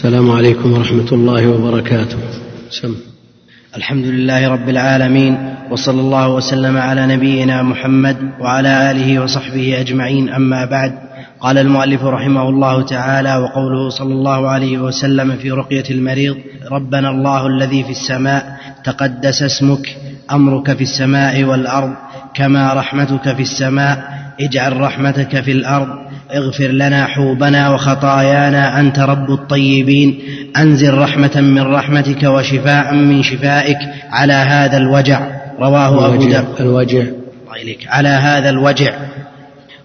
السلام عليكم ورحمة الله وبركاته سم. الحمد لله رب العالمين وصلى الله وسلم على نبينا محمد وعلى آله وصحبه أجمعين أما بعد قال المؤلف رحمه الله تعالى وقوله صلى الله عليه وسلم في رقية المريض ربنا الله الذي في السماء تقدس اسمك أمرك في السماء والأرض كما رحمتك في السماء اجعل رحمتك في الأرض اغفر لنا حوبنا وخطايانا أنت رب الطيبين أنزل رحمة من رحمتك وشفاء من شفائك على هذا الوجع. رواه أبو داود. الوجع. إليك. على هذا الوجع.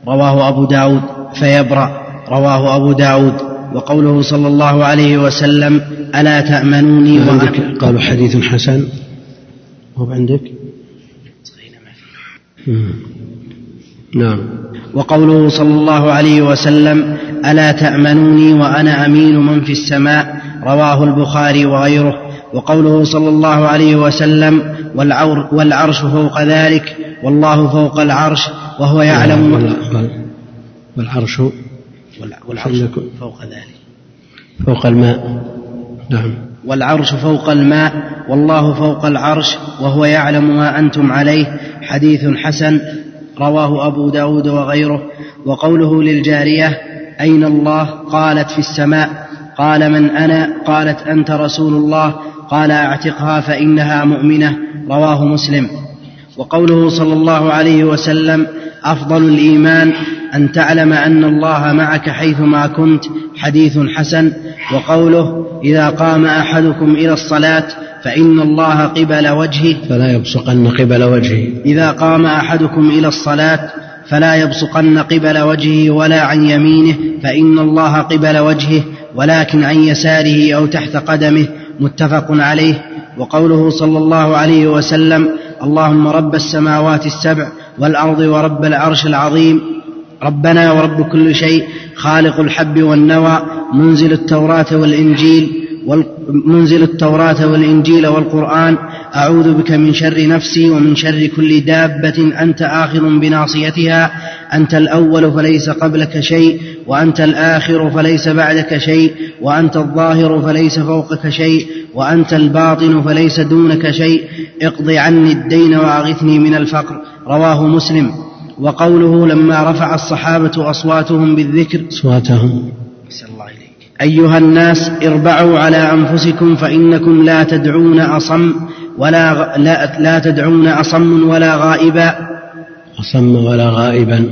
رواه أبو داود فيبرأ. رواه أبو داود. وقوله صلى الله عليه وسلم ألا تأمنوني عندك؟ قالوا حديث حسن. هو عندك. نعم. وقوله صلى الله عليه وسلم ألا تأمنوني وأنا أمين من في السماء؟ رواه البخاري وغيره. وقوله صلى الله عليه وسلم والعور والعرش فوق ذلك والله فوق العرش وهو يعلم والعرش والعرش فوق ذلك. فوق الماء. نعم. والعرش فوق الماء والله فوق العرش وهو يعلم ما أنتم عليه. حديث حسن رواه أبو داود وغيره. وقوله للجارية أين الله؟ قالت في السماء. قال من أنا؟ قالت أنت رسول الله. قال أعتقها فإنها مؤمنة. رواه مسلم. وقوله صلى الله عليه وسلم أفضل الإيمان أن تعلم أن الله معك حيثما كنت حديث حسن. وقوله إذا قام أحدكم إلى الصلاة فإن الله قبل وجهه. فلا يبصقن قبل وجهه. إذا قام أحدكم إلى الصلاة فلا يبصقن قبل وجهه ولا عن يمينه فإن الله قبل وجهه ولكن عن يساره أو تحت قدمه. متفق عليه. وقوله صلى الله عليه وسلم اللهم رب السماوات السبع والأرض ورب العرش العظيم. ربنا ورب كل شيء خالق الحب والنوى منزل التوراة والإنجيل. منزل التوراة والإنجيل والقرآن أعوذ بك من شر نفسي ومن شر كل دابة أنت آخذ بناصيتها أنت الأول فليس قبلك شيء وأنت الآخر فليس بعدك شيء وأنت الظاهر فليس فوقك شيء وأنت الباطن فليس دونك شيء اقض عني الدين وأغثني من الفقر. رواه مسلم. وقوله لما رفع الصحابة أصواتهم بالذكر أصواتهم. الله إليك. أيها الناس اربعوا على أنفسكم فإنكم لا تدعون أصم ولا لا, لا تدعون أصم ولا غائبا. أصم ولا غائبا.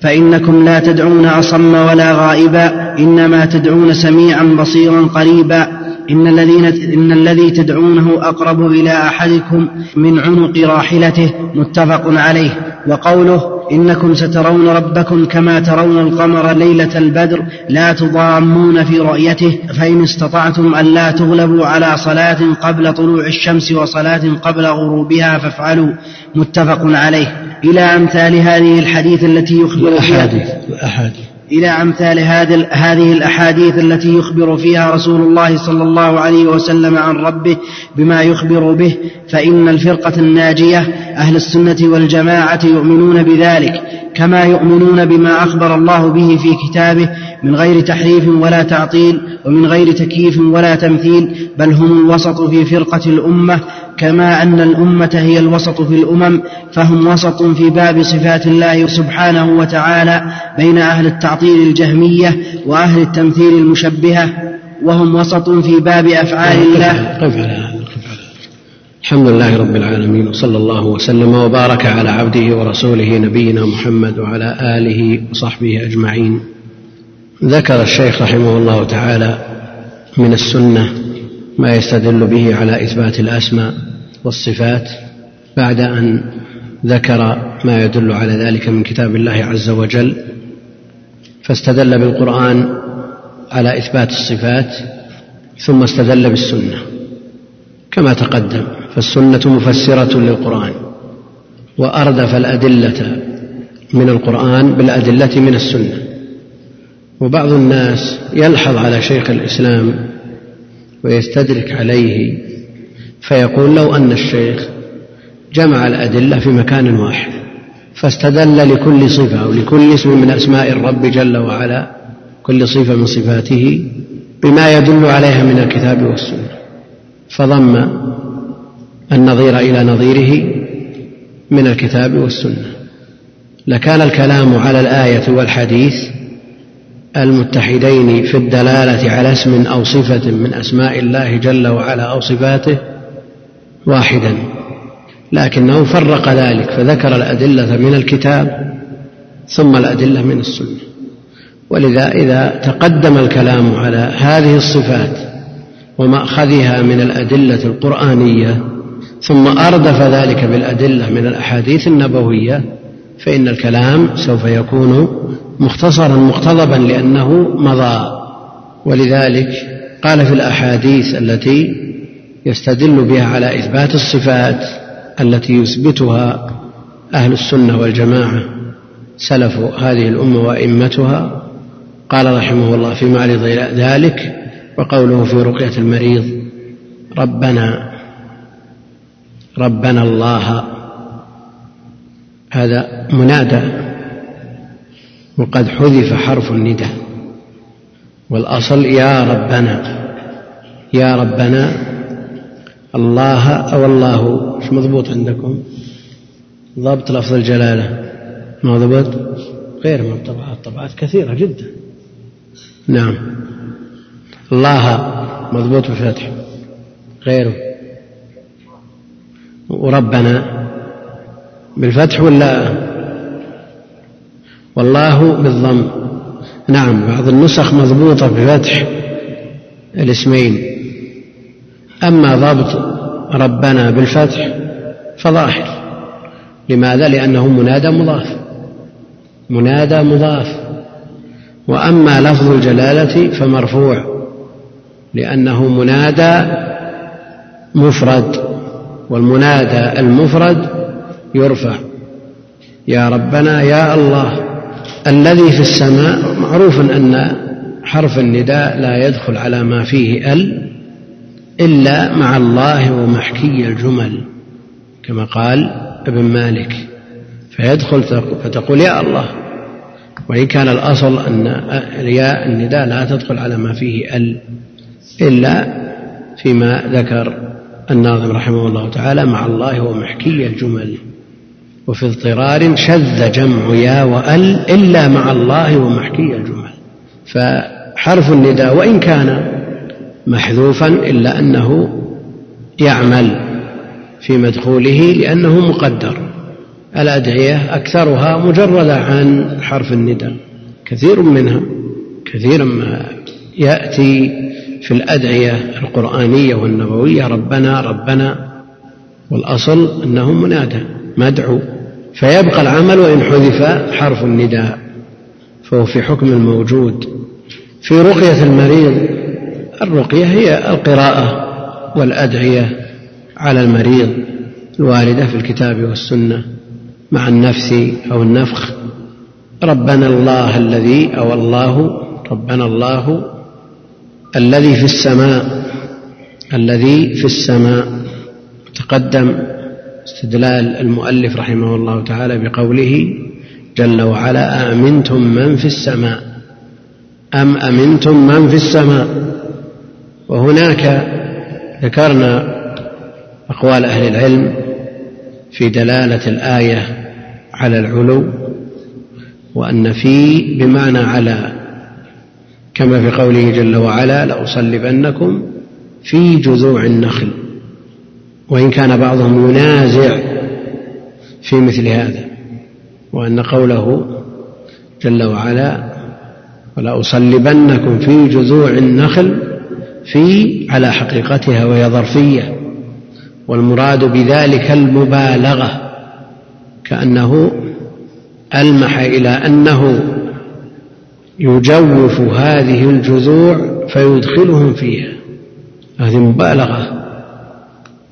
فإنكم لا تدعون أصم ولا غائبا إنما تدعون سميعا بصيرا قريبا. إن الذين إن الذي تدعونه أقرب إلى أحدكم من عنق راحلته متفق عليه وقوله إنكم سترون ربكم كما ترون القمر ليلة البدر لا تضامون في رؤيته فإن استطعتم أن لا تغلبوا على صلاة قبل طلوع الشمس وصلاة قبل غروبها فافعلوا متفق عليه. إلى أمثال هذه الحديث التي يخبر الأحاديث إلى أمثال هذه الأحاديث التي يخبر فيها رسول الله صلى الله عليه وسلم عن ربه بما يخبر به فإن الفرقة الناجية أهل السنة والجماعة يؤمنون بذلك كما يؤمنون بما أخبر الله به في كتابه من غير تحريف ولا تعطيل ومن غير تكييف ولا تمثيل بل هم الوسط في فرقة الأمة كما أن الأمة هي الوسط في الأمم فهم وسط في باب صفات الله سبحانه وتعالى بين أهل التعطيل الجهمية وأهل التمثيل المشبهة وهم وسط في باب أفعال الله. قف على هذا الحمد لله رب العالمين وصلى الله وسلم وبارك على عبده ورسوله نبينا محمد وعلى آله وصحبه أجمعين. ذكر الشيخ رحمه الله تعالى من السنة ما يستدل به على إثبات الأسماء والصفات بعد أن ذكر ما يدل على ذلك من كتاب الله عز وجل فاستدل بالقرآن على إثبات الصفات ثم استدل بالسنة. كما تقدم فالسنة مفسرة للقرآن وأردف الأدلة من القرآن بالأدلة من السنة. وبعض الناس يلحظ على شيخ الإسلام ويستدرك عليه فيقول لو أن الشيخ جمع الأدلة في مكان واحد فاستدل لكل صفة أو لكل اسم من أسماء الرب جل وعلا كل صفة من صفاته بما يدل عليها من الكتاب والسنة. فضم النظير إلى نظيره من الكتاب والسنة. لكان الكلام على الآية والحديث المتحدين في الدلالة على اسم أو صفة من أسماء الله جل وعلا أو صفاته واحدا لكنه فرق ذلك فذكر الأدلة من الكتاب ثم الأدلة من السنة. ولذا إذا تقدم الكلام على هذه الصفات ومأخذها من الأدلة القرآنية ثم أردف ذلك بالأدلة من الأحاديث النبوية فإن الكلام سوف يكون مختصرا مقتضبا لأنه مضى. ولذلك قال في الأحاديث التي يستدل بها على إثبات الصفات التي يثبتها أهل السنة والجماعة سلف هذه الأمة وأئمتها. قال رحمه الله في معرض ذلك وقوله في رقية المريض ربنا ربنا الله هذا منادى وقد حذف حرف النداء والأصل يا ربنا يا ربنا الله أو الله مش مضبوط عندكم؟ ضبط لفظ الجلالة مضبوط غير من طبعات طبعات كثيرة جدا. نعم. الله مضبوط بفتح غيره. وربنا بالفتح ولا والله بالضم. نعم بعض النسخ مضبوطة بفتح الاسمين. أما ضبط ربنا بالفتح فظاهر. لماذا؟ لأنه منادى مضاف. منادى مضاف. وأما لفظ الجلالة فمرفوع. لأنه منادى مفرد. والمنادى المفرد يرفع. يا ربنا يا الله الذي في السماء معروف أن حرف النداء لا يدخل على ما فيه ال إلا مع الله ومحكي الجمل كما قال ابن مالك. فيدخل فتقول يا الله. وإن كان الأصل أن ياء النداء لا تدخل على ما فيه ال إلا فيما ذكر الناظم رحمه الله تعالى مع الله ومحكي الجمل. وفي اضطرار شذ جمع يا وأل إلا مع الله ومحكي الجمل. فحرف النداء وإن كان محذوفا إلا أنه يعمل في مدخوله لأنه مقدر. الأدعية أكثرها مجردة عن حرف النداء. كثير منها كثيرا ما يأتي في الأدعية القرآنية والنبوية ربنا ربنا والأصل أنه منادى مدعو. فيبقى العمل وإن حذف حرف النداء فهو في حكم الموجود. في رقية المريض الرقية هي القراءة والأدعية على المريض الواردة في الكتاب والسنة مع النفس أو النفخ. ربنا الله الذي أو الله ربنا الله الذي في السماء الذي في السماء تقدم استدلال المؤلف رحمه الله تعالى بقوله جل وعلا أأمنتم من في السماء؟ أم أمنتم من في السماء؟ وهناك ذكرنا أقوال أهل العلم في دلالة الآية على العلو وأن في بمعنى على كما في قوله جل وعلا لأصلبنكم في جذوع النخل. وإن كان بعضهم ينازع في مثل هذا وأن قوله جل وعلا ولأصلبنكم في جذوع النخل في على حقيقتها وهي ظرفية والمراد بذلك المبالغة كأنه ألمح إلى أنه يجوف هذه الجذوع فيدخلهم فيها. هذه مبالغة.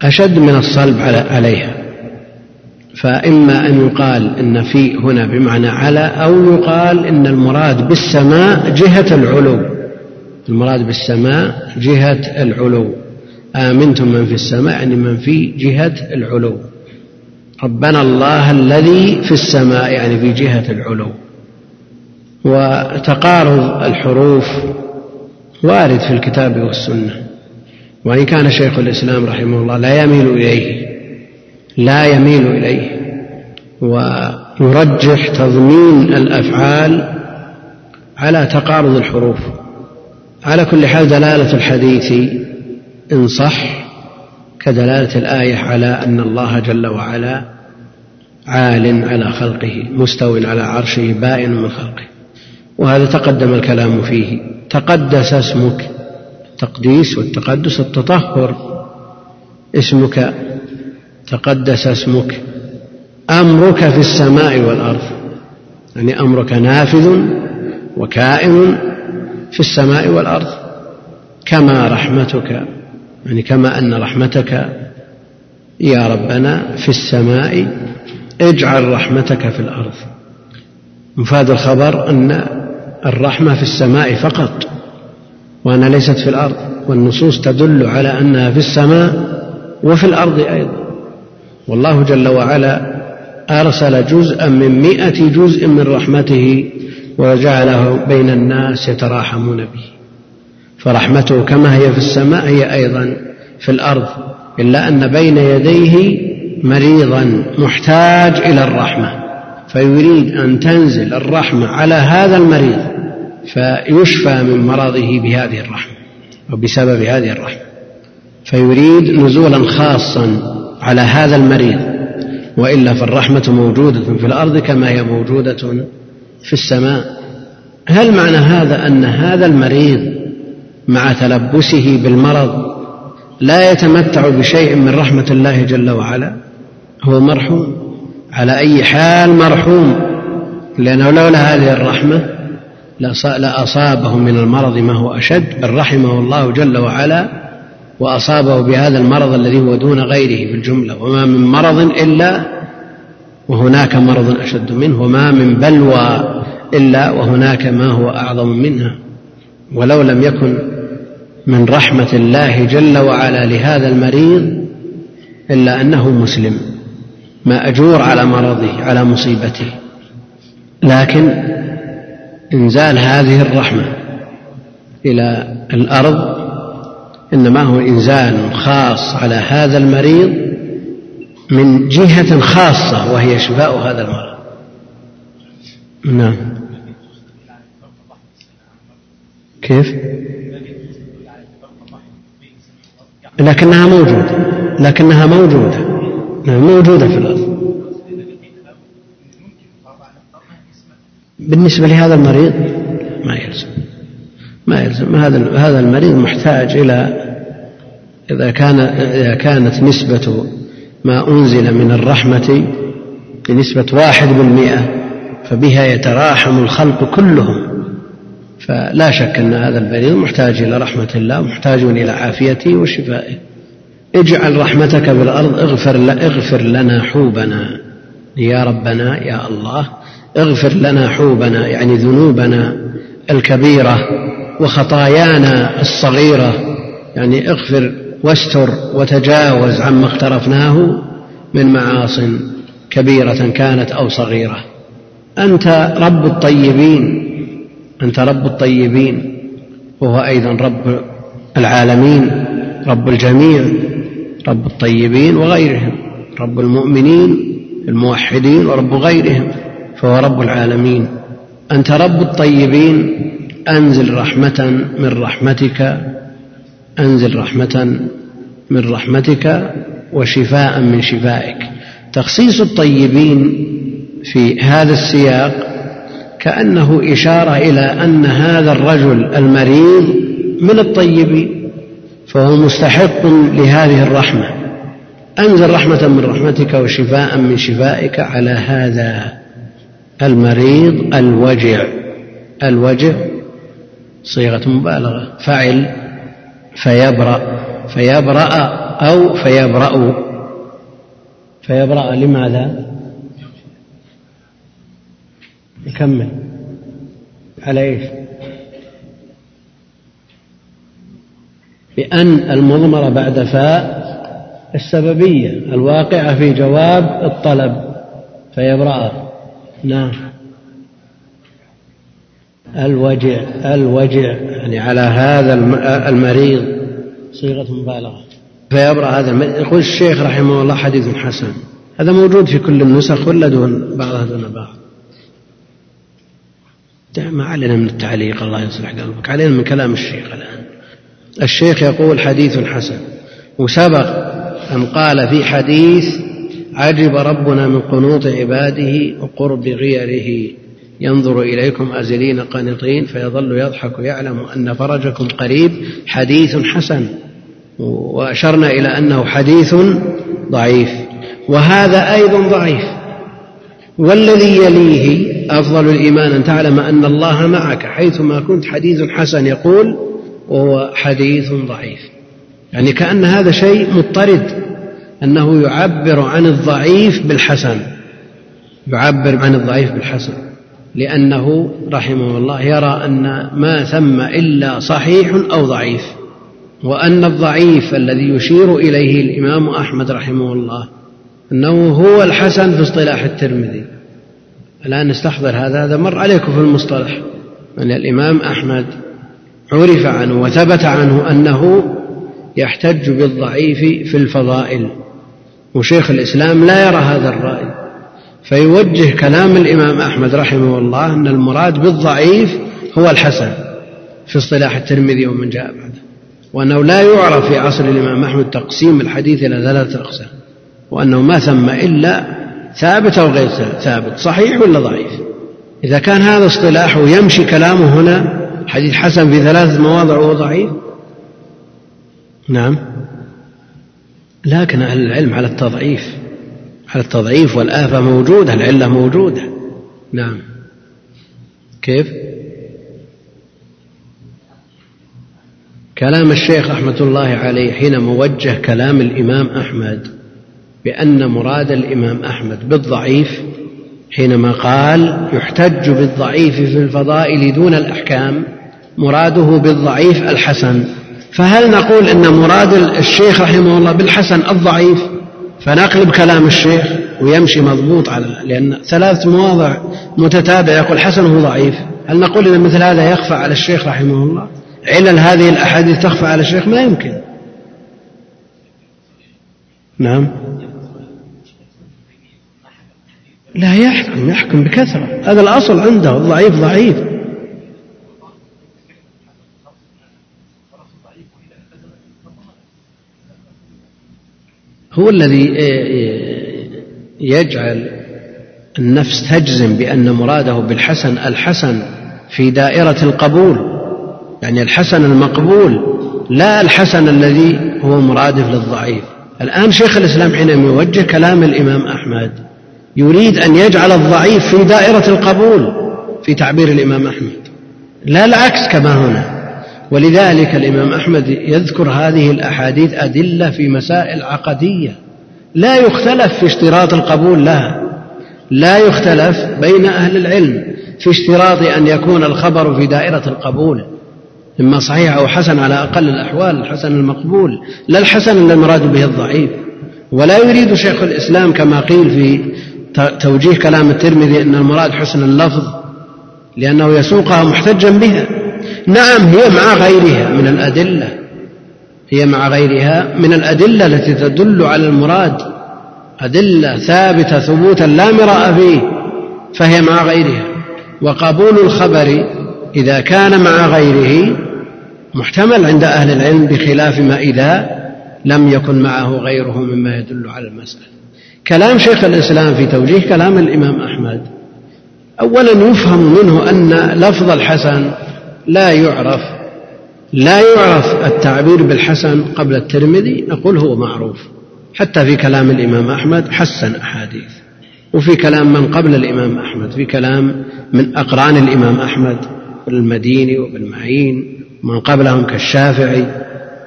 أشد من الصلب عليها. فإما أن يقال إن في هنا بمعنى على أو يقال إن المراد بالسماء جهة العلو. المراد بالسماء جهة العلو. آمنتم من في السماء يعني من في جهة العلو. ربنا الله الذي في السماء يعني في جهة العلو. وتقارب الحروف وارد في الكتاب والسنة. وإن كان شيخ الإسلام رحمه الله لا يميل إليه لا يميل إليه ويرجح تضمين الأفعال على تقارض الحروف. على كل حال دلالة الحديث إن صح كدلالة الآية على أن الله جل وعلا عال على خلقه مستو على عرشه بائن من خلقه. وهذا تقدم الكلام فيه. تقدس اسمك. تقديس والتقدس التطهر. اسمك تقدس اسمك. أمرك في السماء والأرض. يعني أمرك نافذ وكائن في السماء والأرض. كما رحمتك يعني كما أن رحمتك يا ربنا في السماء. اجعل رحمتك في الأرض. مفاد الخبر أن الرحمة في السماء فقط. وأنها ليست في الأرض والنصوص تدل على أنها في السماء وفي الأرض أيضا. والله جل وعلا أرسل جزءا من مائه جزء من رحمته وجعله بين الناس يتراحمون به. فرحمته كما هي في السماء هي أيضا في الأرض إلا أن بين يديه مريضا محتاج إلى الرحمة. فيريد أن تنزل الرحمة على هذا المريض. فيشفى من مرضه بهذه الرحمة أو بسبب هذه الرحمة. فيريد نزولا خاصا على هذا المريض وإلا فالرحمة موجودة في الأرض كما هي موجودة في السماء. هل معنى هذا أن هذا المريض مع تلبسه بالمرض لا يتمتع بشيء من رحمة الله جل وعلا؟ هو مرحوم. على أي حال مرحوم؟ لأنه لولا هذه الرحمة لاصابه من المرض ما هو أشد بل رحمه الله جل وعلا وأصابه بهذا المرض الذي هو دون غيره في الجمله وما من مرض إلا وهناك مرض أشد منه وما من بلوى إلا وهناك ما هو أعظم منها. ولو لم يكن من رحمة الله جل وعلا لهذا المريض إلا أنه مسلم مأجور على مرضه على مصيبته. لكن إنزال هذه الرحمة إلى الأرض إنما هو إنزال خاص على هذا المريض من جهة خاصة وهي شفاء هذا المرض. نعم. كيف؟ لكنها موجودة لكنها موجودة. نعم موجودة في الأرض. بالنسبة لهذا المريض ما يلزم. ما يلزم. هذا هذا المريض محتاج إلى إذا كان إذا كانت نسبة ما أنزل من الرحمة بنسبة واحد بالمئة فبها يتراحم الخلق كلهم. فلا شك أن هذا المريض محتاج إلى رحمة الله محتاج إلى عافيته وشفائه. اجعل رحمتك بالأرض اغفر, اغفر لنا حوبنا. يا ربنا يا الله اغفر لنا حوبنا يعني ذنوبنا الكبيرة وخطايانا الصغيرة يعني اغفر واستر وتجاوز عما اقترفناه من معاص كبيرة كانت أو صغيرة. أنت رب الطيبين أنت رب الطيبين وهو أيضا رب العالمين رب الجميع رب الطيبين وغيرهم رب المؤمنين الموحدين ورب غيرهم. فهو رب العالمين. أنت رب الطيبين أنزل رحمة من رحمتك أنزل رحمة من رحمتك وشفاء من شفائك. تخصيص الطيبين في هذا السياق كأنه إشارة إلى أن هذا الرجل المريض من الطيبين فهو مستحق لهذه الرحمة. أنزل رحمة من رحمتك وشفاء من شفائك على هذا. المريض الوجع. الوجع صيغة مبالغة. فعل فيبرأ. فيبرأ أو فيبرأ. فيبرأ لماذا؟ نكمل على إيش؟ بأن المضمرة بعد فاء السببية الواقعة في جواب الطلب. فيبرأ. نعم. الوجع الوجع يعني على هذا المريض. صيغة مبالغة. فيبرأ هذا المريض يقول الشيخ رحمه الله حديث حسن. هذا موجود في كل النسخ ولا دون بعضها دون بعض؟ ما علينا من التعليق الله يصلح قلبك. علينا من كلام الشيخ الآن. الشيخ يقول حديث حسن. وسبق أن قال في حديث عجب ربنا من قنوط عباده وقرب غيره. ينظر إليكم أزلين قانطين فيظل يضحك يعلم أن فرجكم قريب حديث حسن. وأشرنا إلى أنه حديث ضعيف. وهذا أيضا ضعيف. والذي يليه أفضل الإيمان أن تعلم أن الله معك حيثما كنت حديث حسن يقول وهو حديث ضعيف. يعني كأن هذا شيء مضطرد. أنه يعبر عن الضعيف بالحسن. يعبر عن الضعيف بالحسن. لأنه رحمه الله يرى أن ما ثم إلا صحيح أو ضعيف. وأن الضعيف الذي يشير إليه الإمام أحمد رحمه الله أنه هو الحسن في اصطلاح الترمذي. الآن نستحضر هذا هذا مر عليكم في المصطلح. أن الإمام أحمد عرف عنه وثبت عنه أنه يحتج بالضعيف في الفضائل. وشيخ الإسلام لا يرى هذا الرأي فيوجه كلام الإمام أحمد رحمه الله أن المراد بالضعيف هو الحسن في اصطلاح الترمذي ومن جاء بعده وأنه لا يعرف في عصر الإمام أحمد تقسيم الحديث إلى ثلاثة أقسام وأنه ما ثم إلا ثابت أو غير ثابت صحيح ولا ضعيف؟ إذا كان هذا اصطلاحه يمشي كلامه هنا حديث حسن في ثلاثة مواضع وهو ضعيف؟ نعم. لكن أهل العلم على التضعيف على التضعيف والآفة موجودة العلة موجودة. نعم. كيف؟ كلام الشيخ رحمة الله عليه حين موجه كلام الإمام أحمد بأن مراد الإمام أحمد بالضعيف حينما قال يحتج بالضعيف في الفضائل دون الأحكام مراده بالضعيف الحسن. فهل نقول إن مراد الشيخ رحمه الله بالحسن الضعيف؟ فنقلب كلام الشيخ ويمشي مضبوط على لأن ثلاث مواضع متتابعة يقول حسن هو ضعيف. هل نقول إن مثل هذا يخفى على الشيخ رحمه الله؟ علل هذه الأحاديث تخفى على الشيخ؟ ما يمكن. نعم. لا يحكم يحكم بكثرة. هذا الأصل عنده الضعيف ضعيف. هو الذي يجعل النفس تجزم بأن مراده بالحسن الحسن في دائرة القبول. يعني الحسن المقبول لا الحسن الذي هو مرادف للضعيف. الآن شيخ الإسلام حينما يوجه كلام الإمام أحمد يريد أن يجعل الضعيف في دائرة القبول في تعبير الإمام أحمد. لا العكس كما هنا. ولذلك الإمام أحمد يذكر هذه الأحاديث أدلة في مسائل عقدية. لا يختلف في اشتراط القبول لها. لا يختلف بين أهل العلم في اشتراط أن يكون الخبر في دائرة القبول إما صحيح أو حسن على أقل الأحوال الحسن المقبول لا الحسن المراد به الضعيف. ولا يريد شيخ الإسلام كما قيل في توجيه كلام الترمذي أن المراد حسن اللفظ لأنه يسوقها محتجا بها. نعم هي مع غيرها من الأدلة. هي مع غيرها من الأدلة التي تدل على المراد. أدلة ثابتة ثبوتا لا مراء فيه فهي مع غيرها. وقبول الخبر إذا كان مع غيره محتمل عند أهل العلم بخلاف ما إذا لم يكن معه غيره مما يدل على المسألة. كلام شيخ الإسلام في توجيه كلام الإمام أحمد أولا يفهم منه أن لفظ الحسن لا يعرف لا يعرف التعبير بالحسن قبل الترمذي نقول هو معروف. حتى في كلام الإمام أحمد حسن أحاديث. وفي كلام من قبل الإمام أحمد في كلام من أقران الإمام أحمد المديني وابن معين ومن قبلهم كالشافعي.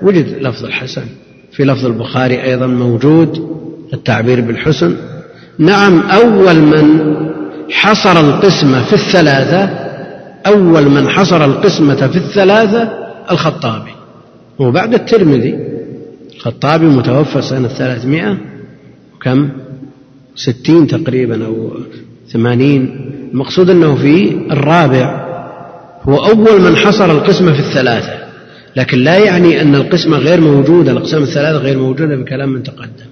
وجد لفظ الحسن. في لفظ البخاري أيضا موجود التعبير بالحسن. نعم أول من حصر القسمة في الثلاثة أول من حصر القسمة في الثلاثة الخطابي. وبعد الترمذي. الخطابي متوفى سنة ثلاثمائة وكم؟ ستين تقريبا أو ثمانين. المقصود أنه في الرابع. هو أول من حصر القسمة في الثلاثة. لكن لا يعني أن القسمة غير موجودة الأقسام الثلاثة غير موجودة بكلام من تقدم.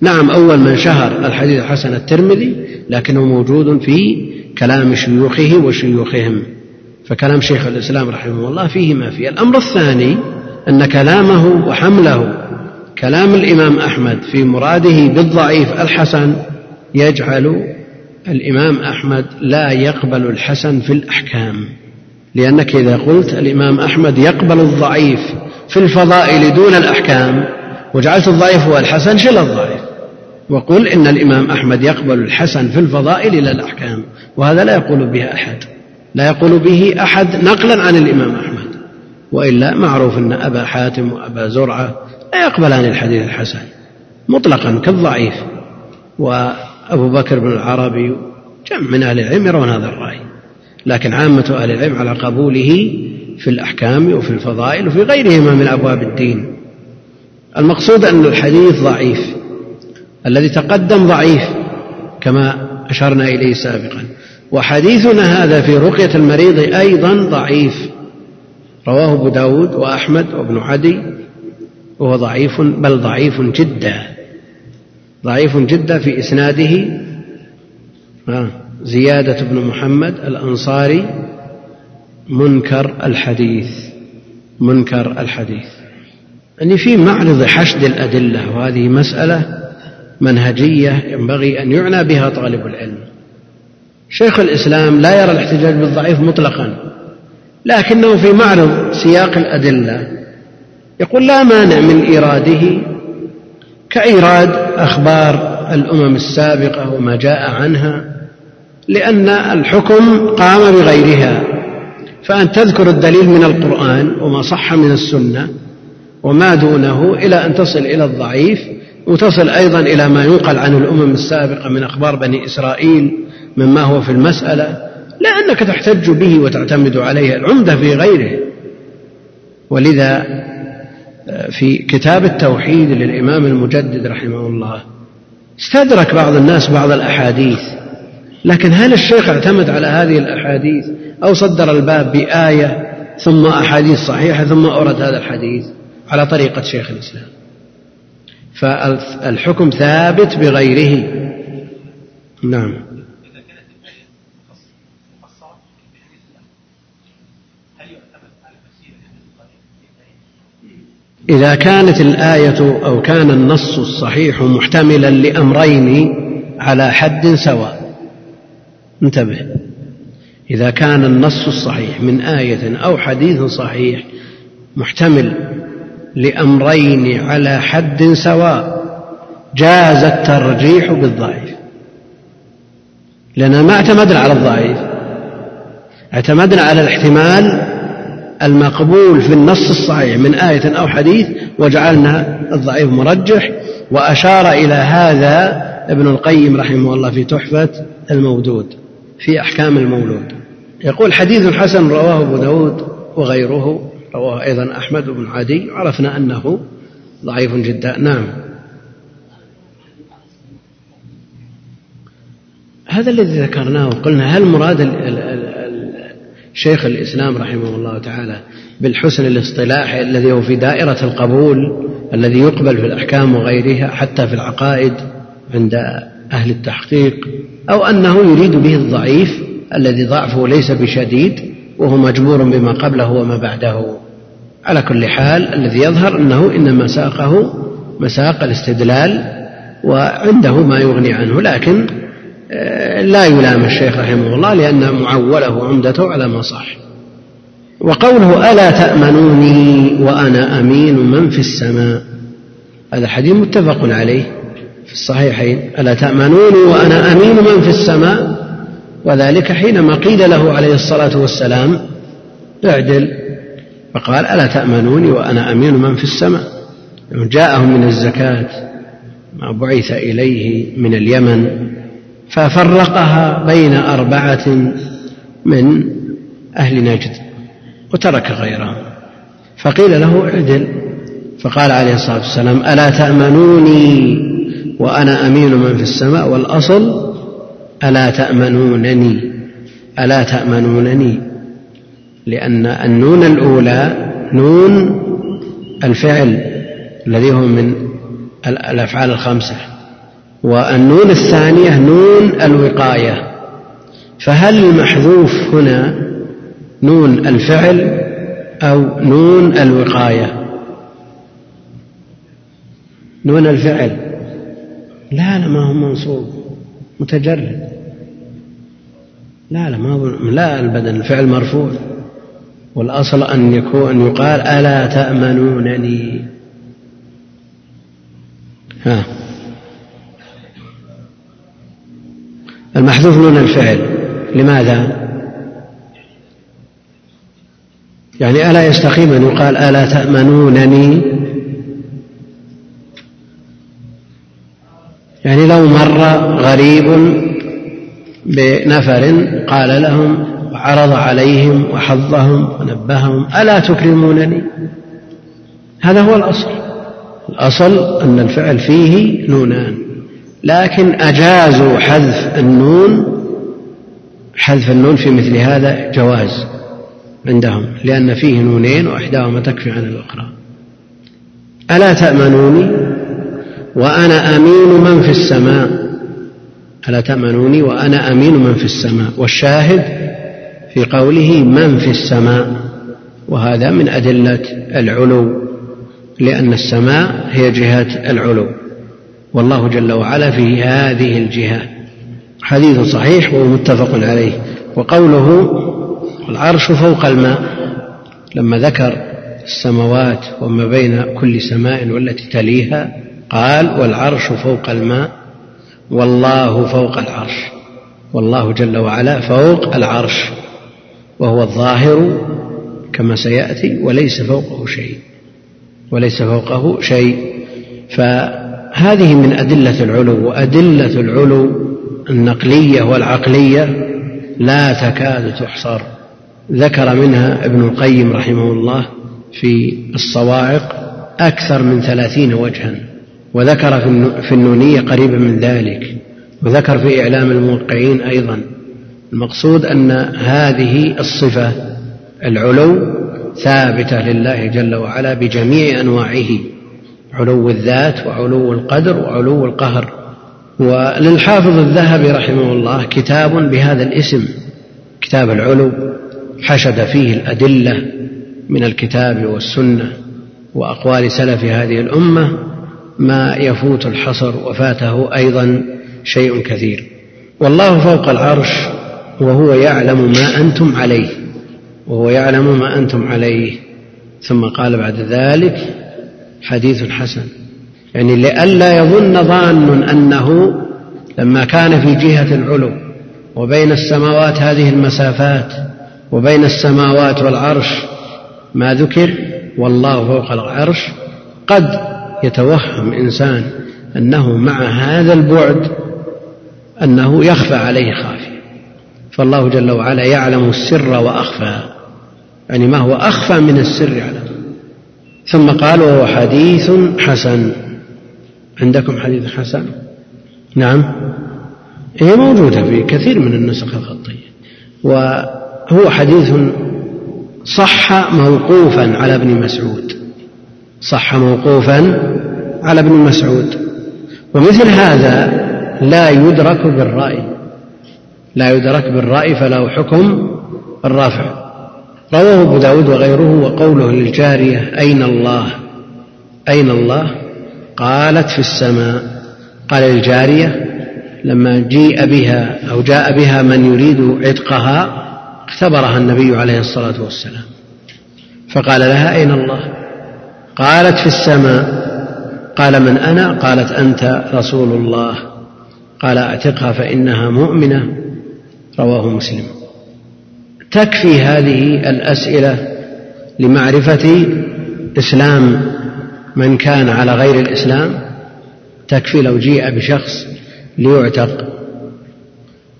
نعم أول من شهر الحديث الحسن الترمذي لكنه موجود في كلام شيوخه وشيوخهم. فكلام شيخ الإسلام رحمه الله فيه ما فيه. الأمر الثاني أن كلامه وحمله كلام الإمام أحمد في مراده بالضعيف الحسن يجعل الإمام أحمد لا يقبل الحسن في الأحكام. لأنك إذا قلت الإمام أحمد يقبل الضعيف في الفضائل دون الأحكام وجعلت الضعيف هو الحسن شل الضعيف. وقل إن الإمام أحمد يقبل الحسن في الفضائل إلى الأحكام وهذا لا يقول به أحد. لا يقول به أحد نقلا عن الإمام أحمد وإلا معروف أن أبا حاتم وأبا زرعة لا يقبلان الحديث الحسن مطلقا كالضعيف وأبو بكر بن العربي جمع من أهل العلم يرون هذا الرأي لكن عامة أهل العلم على قبوله في الأحكام وفي الفضائل وفي غيرهما من أبواب الدين. المقصود أن الحديث ضعيف الذي تقدم ضعيف كما أشرنا إليه سابقا. وحديثنا هذا في رقية المريض أيضا ضعيف. رواه أبو داود وأحمد وابن عدي. وهو ضعيف بل ضعيف جدا. ضعيف جدا في إسناده. زيادة بن محمد الأنصاري. منكر الحديث. منكر الحديث. أني في معرض حشد الأدلة وهذه مسألة منهجية ينبغي أن يعنى بها طالب العلم. شيخ الإسلام لا يرى الاحتجاج بالضعيف مطلقا لكنه في معرض سياق الأدلة. يقول لا مانع من إيراده كإيراد أخبار الأمم السابقة وما جاء عنها لأن الحكم قام بغيرها. فأن تذكر الدليل من القرآن وما صح من السنة وما دونه إلى أن تصل إلى الضعيف وتصل أيضا إلى ما ينقل عن الأمم السابقة من أخبار بني إسرائيل مما هو في المسألة لأنك تحتج به وتعتمد عليه العمدة في غيره. ولذا آه، في كتاب التوحيد للإمام المجدد رحمه الله استدرك بعض الناس بعض الأحاديث لكن هل الشيخ اعتمد على هذه الأحاديث؟ أو صدر الباب بآية ثم أحاديث صحيحة ثم أورد هذا الحديث على طريقة شيخ الإسلام. فالحكم ثابت بغيره. نعم. إذا كانت الآية أو كان النص الصحيح محتملا لأمرين على حد سواء. انتبه. إذا كان النص الصحيح من آية أو حديث صحيح محتمل لأمرين على حد سواء جاز الترجيح بالضعيف. لأننا ما اعتمدنا على الضعيف اعتمدنا على الاحتمال المقبول في النص الصحيح من آية أو حديث وجعلنا الضعيف مرجح وأشار إلى هذا ابن القيم رحمه الله في تحفة المودود في أحكام المولود. يقول حديث حسن رواه أبو داود وغيره رواه أيضا أحمد بن عدي عرفنا أنه ضعيف جدا. نعم. هذا الذي ذكرناه قلنا هل مراد شيخ الإسلام رحمه الله تعالى بالحسن الاصطلاحي الذي هو في دائرة القبول الذي يقبل في الأحكام وغيرها حتى في العقائد عند أهل التحقيق أو أنه يريد به الضعيف الذي ضعفه ليس بشديد وهو مجبور بما قبله وما بعده. على كل حال الذي يظهر أنه إنما ساقه مساق الاستدلال وعنده ما يغني عنه لكن لا يلام الشيخ رحمه الله لأن معوله عمدته على ما صح. وقوله ألا تأمنوني وأنا أمين من في السماء؟ هذا الحديث متفق عليه في الصحيحين. ألا تأمنوني وأنا أمين من في السماء؟ وذلك حينما قيل له عليه الصلاة والسلام اعدل. فقال ألا تأمنوني وأنا أمين من في السماء؟ جاءهم من الزكاة ما بعث إليه من اليمن. ففرقها بين أربعة من أهل نجد وترك غيرهم. فقيل له اعدل. فقال عليه الصلاة والسلام ألا تأمنوني وأنا أمين من في السماء والأصل؟ ألا تأمنونني؟ ألا تأمنونني؟ لأن النون الأولى نون الفعل الذي هو من الأفعال الخمسة. والنون الثانية نون الوقاية. فهل المحذوف هنا نون الفعل أو نون الوقاية؟ نون الفعل. لا لا ما هو منصوب. متجرد. لا لا ما هو لا البدن الفعل مرفوع. والأصل أن يكون أن يقال ألا تأمنونني. ها. المحذوف نون الفعل. لماذا؟ يعني ألا يستقيم أن يقال ألا تأمنونني؟ يعني لو مر غريب بنفر قال لهم وعرض عليهم وحظهم ونبههم ألا تكرمونني؟ هذا هو الأصل. الأصل أن الفعل فيه نونان. لكن أجازوا حذف النون حذف النون في مثل هذا جواز عندهم لأن فيه نونين وإحداهما تكفي عن الأخرى. ألا تأمنوني؟ وأنا أمين من في السماء. ألا تأمنوني؟ وأنا أمين من في السماء. والشاهد في قوله من في السماء. وهذا من أدلة العلو لأن السماء هي جهة العلو. والله جل وعلا في هذه الجهة. حديث صحيح ومتفق عليه. وقوله العرش فوق الماء. لما ذكر السماوات وما بين كل سماء والتي تليها قال والعرش فوق الماء والله فوق العرش. والله جل وعلا فوق العرش. وهو الظاهر كما سيأتي وليس فوقه شيء. وليس فوقه شيء. فهذه من أدلة العلو وأدلة العلو النقلية والعقلية لا تكاد تحصر. ذكر منها ابن القيم رحمه الله في الصواعق أكثر من ثلاثين وجها وذكر في النونية قريبا من ذلك وذكر في إعلام الموقعين أيضا. المقصود أن هذه الصفة العلو ثابتة لله جل وعلا بجميع أنواعه. علو الذات وعلو القدر وعلو القهر. وللحافظ الذهبي رحمه الله كتاب بهذا الاسم كتاب العلو حشد فيه الأدلة من الكتاب والسنة وأقوال سلف هذه الأمة ما يفوت الحصر وفاته أيضا شيء كثير. والله فوق العرش وهو يعلم ما أنتم عليه وهو يعلم ما أنتم عليه. ثم قال بعد ذلك حديث حسن. يعني لئلا يظن ظان أنه لما كان في جهة العلو وبين السماوات هذه المسافات وبين السماوات والعرش ما ذكر والله فوق العرش قد يتوهم إنسان أنه مع هذا البعد أنه يخفى عليه خافية. فالله جل وعلا يعلم السر وأخفى. يعني ما هو أخفى من السر يعلم ثم قال وهو حديث حسن. عندكم حديث حسن؟ نعم. هي موجودة في كثير من النسخ الخطية. وهو حديث صح موقوفا على ابن مسعود. صح موقوفا على ابن مسعود. ومثل هذا لا يدرك بالرأي. لا يدرك بالرأي فله حكم الرافع. رواه أبو داود وغيره وقوله للجارية أين الله؟ أين الله؟ قالت في السماء. قال للجارية لما جيء بها أو جاء بها من يريد عتقها اختبرها النبي عليه الصلاة والسلام. فقال لها أين الله؟ قالت في السماء. قال من أنا؟ قالت أنت رسول الله. قال أعتقها فإنها مؤمنة. رواه مسلم. تكفي هذه الأسئلة لمعرفة إسلام من كان على غير الإسلام؟ تكفي لو جيء بشخص ليعتق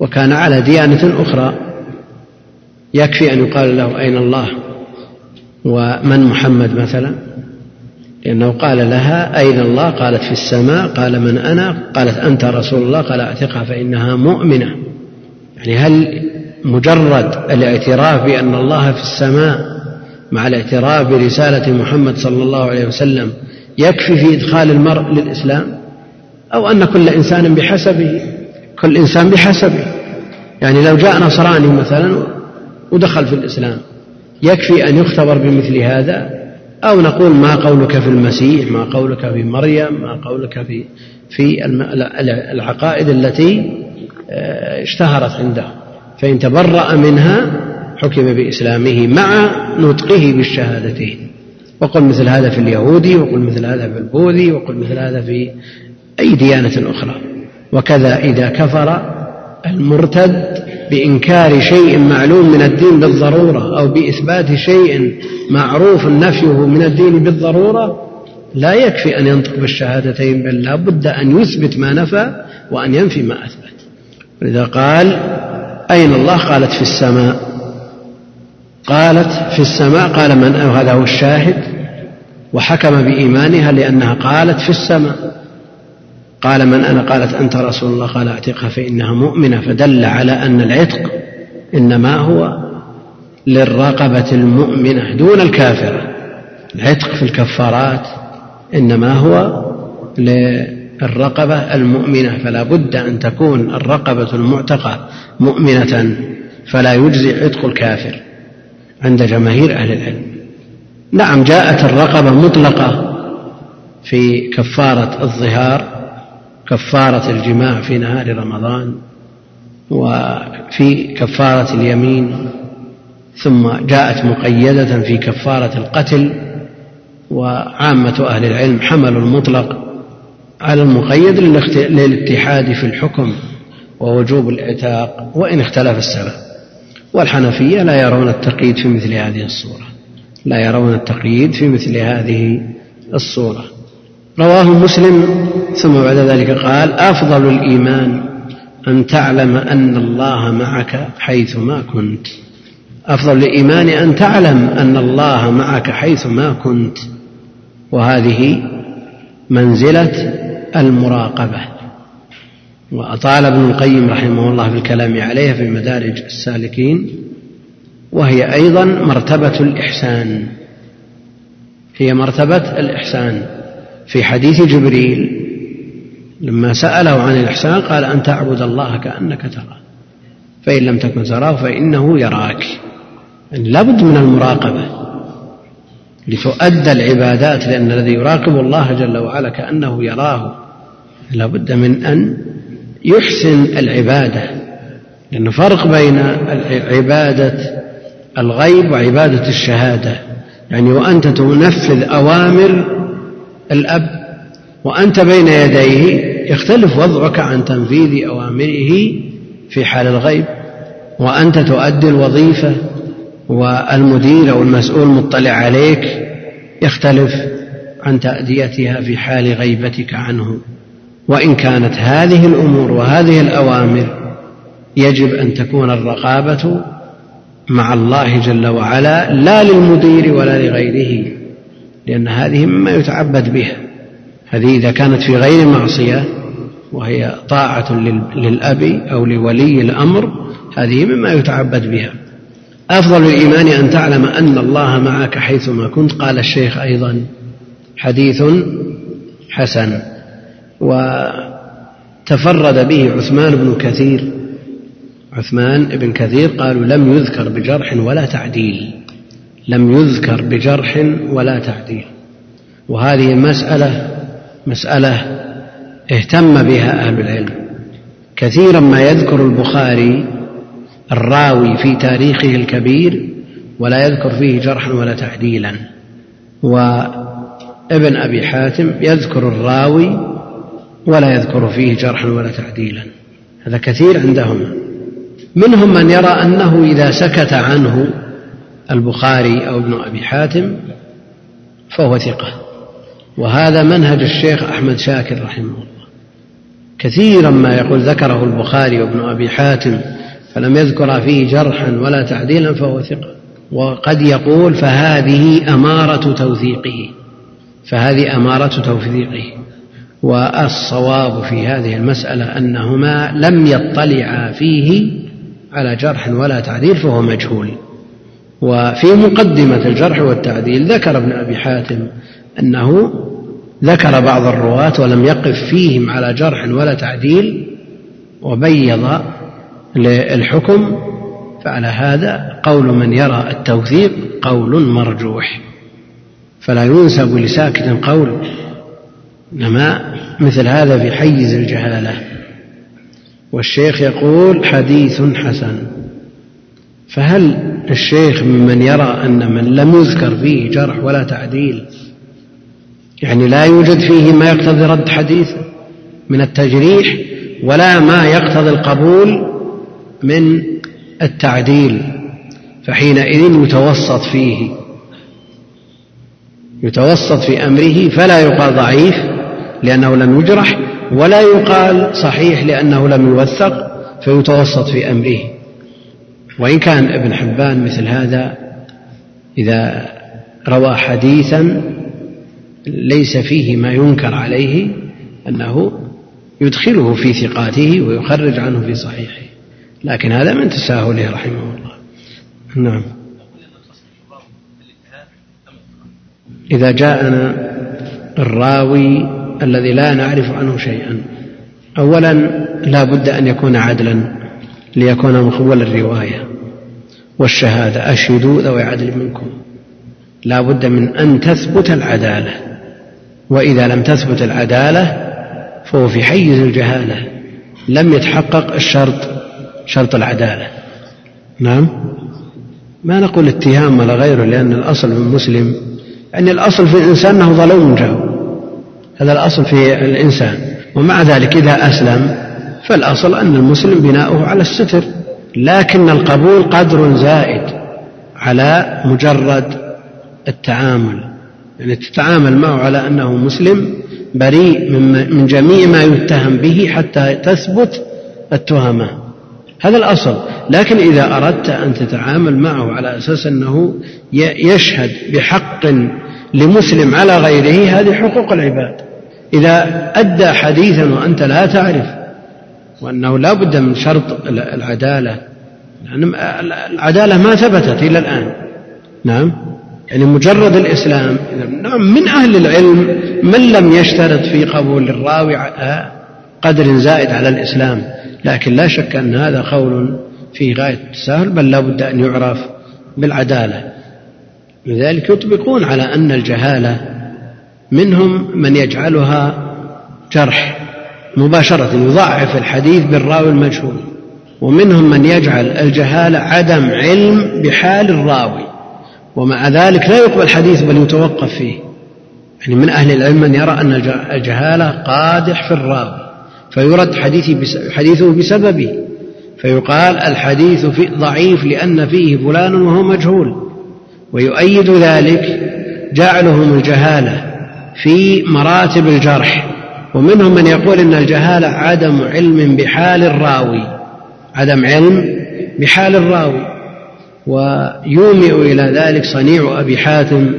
وكان على ديانة أخرى. يكفي أن يقال له أين الله ومن محمد مثلا؟ لأنه قال لها أين الله؟ قالت في السماء. قال من أنا؟ قالت أنت رسول الله. قال أعتقها فإنها مؤمنة. يعني هل مجرد الاعتراف بأن الله في السماء مع الاعتراف برسالة محمد صلى الله عليه وسلم يكفي في إدخال المرء للإسلام؟ أو أن كل إنسان بحسبه كل إنسان بحسبه. يعني لو جاء نصراني مثلا ودخل في الإسلام يكفي أن يختبر بمثل هذا؟ أو نقول ما قولك في المسيح ما قولك في مريم ما قولك في في العقائد التي آه، اشتهرت عنده. فإن تبرأ منها حكم بإسلامه مع نطقه بالشهادتين وقل مثل هذا في اليهودي وقل مثل هذا في البوذي وقل مثل هذا في أي ديانة أخرى. وكذا إذا كفر المرتد بإنكار شيء معلوم من الدين بالضرورة أو بإثبات شيء معروف نفيه من الدين بالضرورة لا يكفي أن ينطق بالشهادتين بل لا بد أن يثبت ما نفى وأن ينفي ما أثبت. ولذا قال أين الله؟ قالت في السماء. قالت في السماء. قال من؟ هذا هو الشاهد. وحكم بإيمانها لأنها قالت في السماء. قال من؟ أنا. قالت أنت رسول الله. قال أعتقها فإنها مؤمنة. فدل على أن العتق إنما هو للرقبة المؤمنة دون الكافرة. العتق في الكفارات إنما هو للرقبة المؤمنة فلا بد أن تكون الرقبة المعتقة مؤمنة فلا يجزي عتق الكافر عند جماهير أهل العلم. نعم جاءت الرقبة مطلقة في كفارة الظهار كفارة الجماع في نهار رمضان وفي كفارة اليمين ثم جاءت مقيدة في كفارة القتل وعامة أهل العلم حملوا المطلق على المقيد للاتحاد في الحكم ووجوب العتاق وإن اختلف السبب. والحنفية لا يرون التقييد في مثل هذه الصورة. لا يرون التقييد في مثل هذه الصورة. رواه مسلم ثم بعد ذلك قال أفضل الإيمان أن تعلم أن الله معك حيثما كنت. أفضل الإيمان أن تعلم أن الله معك حيثما كنت. وهذه منزلة المراقبة. وأطال ابن القيم رحمه الله في الكلام عليها في مدارج السالكين وهي أيضا مرتبة الإحسان. هي مرتبة الإحسان. في حديث جبريل لما سأله عن الإحسان قال أن تعبد الله كأنك تراه فإن لم تكن تراه فإنه يراك. يعني لابد من المراقبة. لتؤدى العبادات لأن الذي يراقب الله جل وعلا كأنه يراه. لابد من أن يحسن العبادة لأن فرق بين عبادة الغيب وعبادة الشهادة. يعني وأنت تنفذ أوامر الأب وأنت بين يديه يختلف وضعك عن تنفيذ أوامره في حال الغيب وأنت تؤدي الوظيفة والمدير أو المسؤول مطلع عليك يختلف عن تأديتها في حال غيبتك عنه. وإن كانت هذه الأمور وهذه الأوامر يجب أن تكون الرقابة مع الله جل وعلا لا للمدير ولا لغيره لأن هذه مما يتعبد بها. هذه إذا كانت في غير معصية وهي طاعة للأب أو لولي الأمر هذه مما يتعبد بها. أفضل الإيمان أن تعلم أن الله معك حيثما كنت قال الشيخ أيضا. حديث حسن. وتفرد به عثمان بن كثير. عثمان بن كثير قالوا لم يذكر بجرح ولا تعديل. لم يذكر بجرح ولا تعديل. وهذه المسألة مسألة اهتم بها أهل العلم. كثيرا ما يذكر البخاري الراوي في تاريخه الكبير ولا يذكر فيه جرحا ولا تعديلا. وابن أبي حاتم يذكر الراوي ولا يذكر فيه جرحا ولا تعديلا. هذا كثير عندهما منهم من يرى أنه إذا سكت عنه البخاري أو ابن أبي حاتم فهو ثقة. وهذا منهج الشيخ أحمد شاكر رحمه الله. كثيرا ما يقول ذكره البخاري وابن أبي حاتم فلم يذكر فيه جرحا ولا تعديلا فهو ثقة. وقد يقول فهذه أمارة توثيقه فهذه أمارة توثيقه. والصواب في هذه المسألة أنهما لم يطلعا فيه على جرح ولا تعديل فهو مجهول. وفي مقدمة الجرح والتعديل ذكر ابن أبي حاتم أنه ذكر بعض الرواة ولم يقف فيهم على جرح ولا تعديل وبيض للحكم فعلى هذا قول من يرى التوثيق قول مرجوح. فلا ينسب لساكت قول إنما مثل هذا في حيز الجهالة. والشيخ يقول حديث حسن. فهل الشيخ ممن يرى أن من لم يذكر فيه جرح ولا تعديل يعني لا يوجد فيه ما يقتضي رد حديث من التجريح ولا ما يقتضي القبول من التعديل فحينئذ يتوسط فيه. يتوسط في أمره فلا يقال ضعيف لأنه لم يجرح ولا يقال صحيح لأنه لم يوثق فيتوسط في أمره. وإن كان ابن حبان مثل هذا إذا روى حديثا ليس فيه ما ينكر عليه أنه يدخله في ثقاته ويخرج عنه في صحيحه. لكن هذا من تساهله رحمه الله. نعم. إذا جاءنا الراوي الذي لا نعرف عنه شيئا أولا لا بد أن يكون عدلا ليكون مقبول الرواية. والشهادة أشهدوا ذوي عدل منكم. لا بد من أن تثبت العدالة. وإذا لم تثبت العدالة فهو في حيز الجهالة. لم يتحقق الشرط شرط العدالة. نعم. ما نقول اتهام ولا غيره لأن الأصل في المسلم يعني الأصل في الإنسان أنه ظلوم جهل. هذا الأصل في الإنسان. ومع ذلك إذا أسلم فالأصل أن المسلم بناؤه على الستر. لكن القبول قدر زائد على مجرد التعامل. يعني تتعامل معه على أنه مسلم بريء من جميع ما يتهم به حتى تثبت التهمة. هذا الأصل. لكن إذا أردت أن تتعامل معه على أساس أنه يشهد بحق لمسلم على غيره هذه حقوق العباد. إذا أدى حديثا وأنت لا تعرف وأنه لا بد من شرط العدالة يعني العدالة ما ثبتت إلى الآن. نعم؟ يعني مجرد الإسلام نعم من أهل العلم من لم يشترط في قبول الراوي قدر زائد على الإسلام. لكن لا شك أن هذا قول في غاية التساهل بل لا بد أن يعرف بالعدالة. لذلك يطبقون على أن الجهالة منهم من يجعلها جرح مباشرة يضعف الحديث بالراوي المجهول ومنهم من يجعل الجهالة عدم علم بحال الراوي. ومع ذلك لا يقبل الحديث بل يتوقف فيه. يعني من أهل العلم من يرى أن الجهالة قادح في الراوي. فيرد حديثه بسببه فيقال الحديث في ضعيف لأن فيه فلان وهو مجهول ويؤيد ذلك جعلهم الجهالة في مراتب الجرح ومنهم من يقول إن الجهالة عدم علم بحال الراوي عدم علم بحال الراوي ويومئ إلى ذلك صنيع أبي حاتم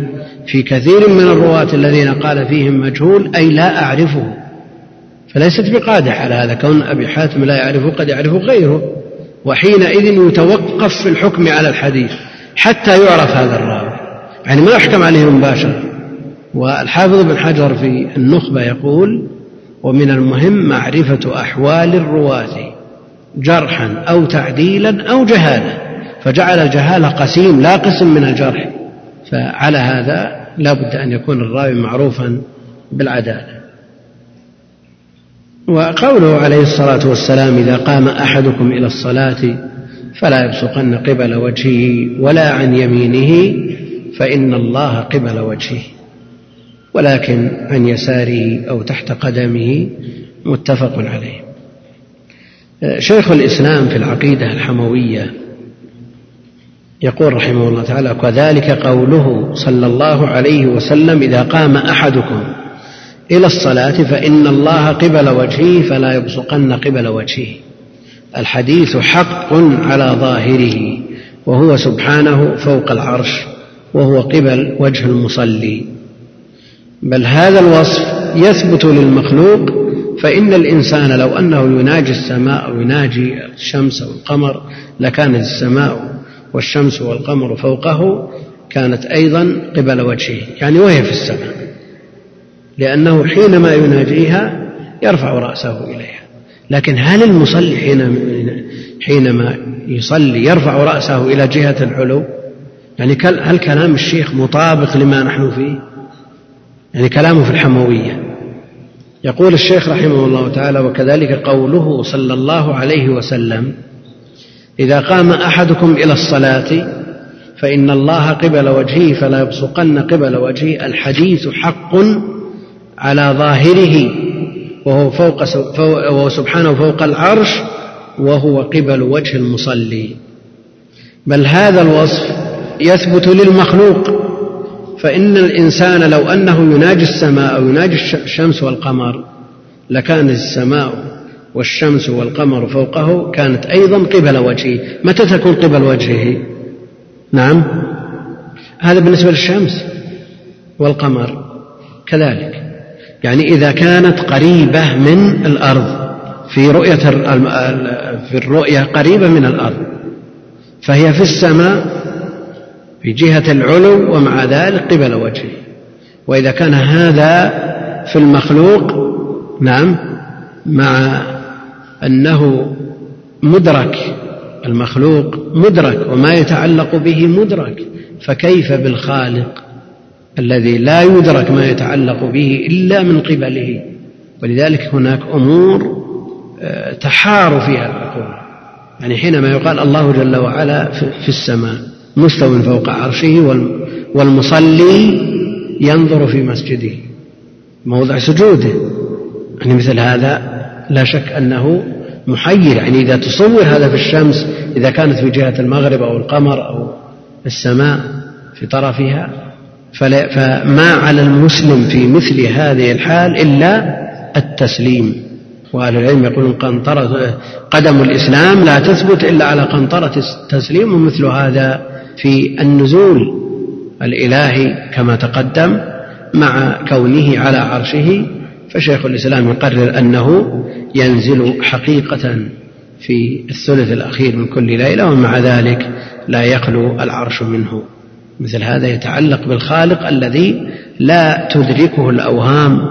في كثير من الرواة الذين قال فيهم مجهول أي لا أعرفه. فليست بقادح على هذا. كون أبي حاتم لا يعرفه قد يعرفه غيره وحينئذ يتوقف في الحكم على الحديث حتى يعرف هذا الراوي. يعني ما يحكم عليه مباشرة. والحافظ بن حجر في النخبة يقول ومن المهم معرفة أحوال الرواة جرحا أو تعديلا أو جهالة فجعل الجهالة قسيم لا قسم من الجرح. فعلى هذا لا بد أن يكون الراوي معروفا بالعدالة. وقوله عليه الصلاة والسلام إذا قام أحدكم إلى الصلاة فلا يبصقن قبل وجهه ولا عن يمينه فإن الله قبل وجهه ولكن عن يساره أو تحت قدمه متفق عليه. شيخ الإسلام في العقيدة الحموية يقول رحمه الله تعالى وذلك قوله صلى الله عليه وسلم إذا قام أحدكم إلى الصلاة فإن الله قبل وجهه فلا يبصقن قبل وجهه. الحديث حق على ظاهره وهو سبحانه فوق العرش وهو قبل وجه المصلي. بل هذا الوصف يثبت للمخلوق فإن الإنسان لو أنه يناجي السماء أو يناجي الشمس أو القمر لكانت السماء والشمس والقمر فوقه كانت أيضا قبل وجهه. يعني وهي في السماء. لأنه حينما يناجيها يرفع رأسه إليها. لكن هل المصلي حينما يصلي يرفع رأسه إلى جهة العلو؟ يعني هل كلام الشيخ مطابق لما نحن فيه؟ يعني كلامه في الحموية. يقول الشيخ رحمه الله تعالى وكذلك قوله صلى الله عليه وسلم إذا قام أحدكم إلى الصلاة فإن الله قبل وجهه فلا يبصقن قبل وجهه. الحديث حق على ظاهره وهو فوق وهو سبحانه فوق العرش وهو قبل وجه المصلي. بل هذا الوصف يثبت للمخلوق فإن الإنسان لو أنه يناجي السماء أو يناجي الشمس والقمر لكانت السماء والشمس والقمر فوقه كانت أيضا قبل وجهه. متى تكون قبل وجهه؟ نعم. هذا بالنسبة للشمس والقمر. كذلك. يعني إذا كانت قريبة من الأرض في رؤية في الرؤية قريبة من الأرض فهي في السماء في جهة العلو ومع ذلك قبل وجهه. وإذا كان هذا في المخلوق نعم مع أنه مدرك المخلوق مدرك وما يتعلق به مدرك فكيف بالخالق؟ الذي لا يدرك ما يتعلق به إلا من قبله. ولذلك هناك أمور آه، تحار فيها العقول. يعني حينما يقال الله جل وعلا في السماء مستو فوق عرشه والمصلي ينظر في مسجده موضع سجوده. يعني مثل هذا لا شك أنه محير. يعني إذا تصور هذا في الشمس إذا كانت في جهة المغرب أو القمر أو السماء في طرفها فما على المسلم في مثل هذه الحال إلا التسليم. وأهل العلم يقولون قنطرة قدم الإسلام لا تثبت إلا على قنطرة التسليم ومثل هذا في النزول الإلهي كما تقدم مع كونه على عرشه. فشيخ الإسلام يقرر أنه ينزل حقيقة في الثلث الأخير من كل ليلة ومع ذلك لا يخلو العرش منه. مثل هذا يتعلق بالخالق الذي لا تدركه الأوهام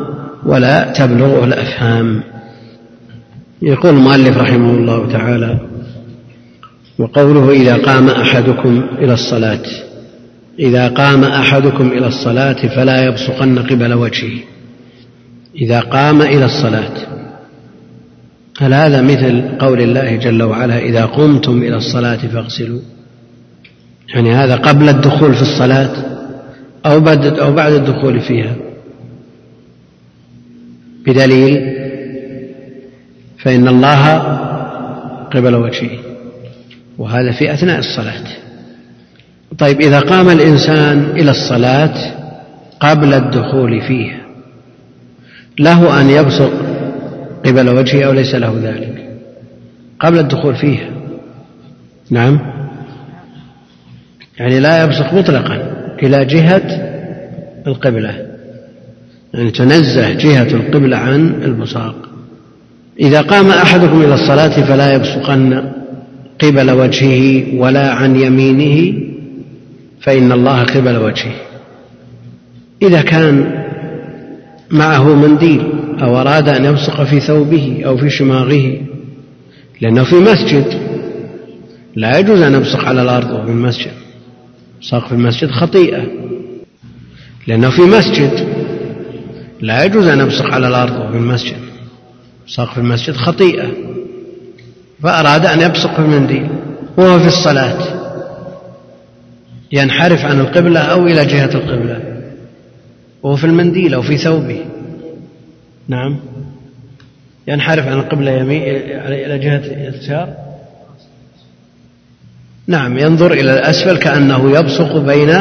ولا تبلغه الأفهام. يقول المؤلف رحمه الله تعالى وقوله إذا قام أحدكم إلى الصلاة إذا قام أحدكم إلى الصلاة فلا يبصقن قبل وجهه. إذا قام إلى الصلاة هل هذا مثل قول الله جل وعلا إذا قمتم إلى الصلاة فاغسلوا؟ يعني هذا قبل الدخول في الصلاة أو بعد أو بعد الدخول فيها. بدليل فإن الله قبل وجهه وهذا في أثناء الصلاة. طيب إذا قام الإنسان إلى الصلاة قبل الدخول فيها له أن يبصق قبل وجهه أو ليس له ذلك؟ قبل الدخول فيها. نعم. يعني لا يبصق مطلقا إلى جهة القبلة يعني تنزه جهة القبلة عن البصاق. إذا قام أحدكم إلى الصلاة فلا يبصقن قبل وجهه ولا عن يمينه فإن الله قبل وجهه. إذا كان معه منديل أو أراد أن يبصق في ثوبه أو في شماغه لأنه في مسجد لا يجوز أن يبصق على الأرض وهو في المسجد. في المسجد خطيئة. لأنه في مسجد. لا يجوز أن يبصق على الأرض وهو في المسجد. في المسجد خطيئة. فأراد أن يبصق في المنديل. وهو في الصلاة. ينحرف عن القبلة أو إلى جهة القبلة. وهو في المنديل أو في ثوبه. نعم. ينحرف عن القبلة يمين إلى جهة اليسار. نعم ينظر إلى الأسفل كأنه يبصق بين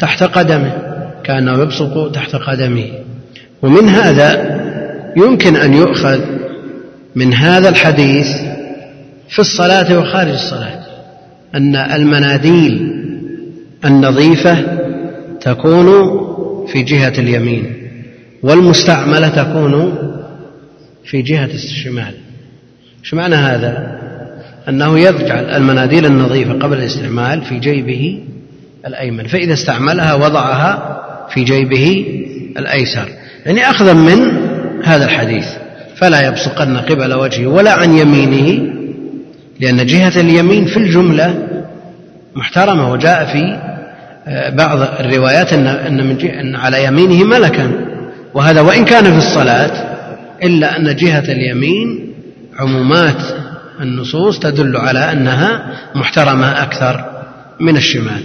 تحت قدمه كأنه يبصق تحت قدمه. ومن هذا يمكن أن يؤخذ من هذا الحديث في الصلاة وخارج الصلاة أن المناديل النظيفة تكون في جهة اليمين والمستعملة تكون في جهة الشمال. إيش معنى هذا؟ أنه يجعل المناديل النظيفة قبل الاستعمال في جيبه الأيمن فإذا استعملها وضعها في جيبه الأيسر. يعني أخذا من هذا الحديث فلا يبصقن قبل وجهه ولا عن يمينه لأن جهة اليمين في الجملة محترمة وجاء في آه، بعض الروايات أن أن من أن على يمينه ملكا. وهذا وإن كان في الصلاة إلا أن جهة اليمين عمومات النصوص تدل على أنها محترمة أكثر من الشمال.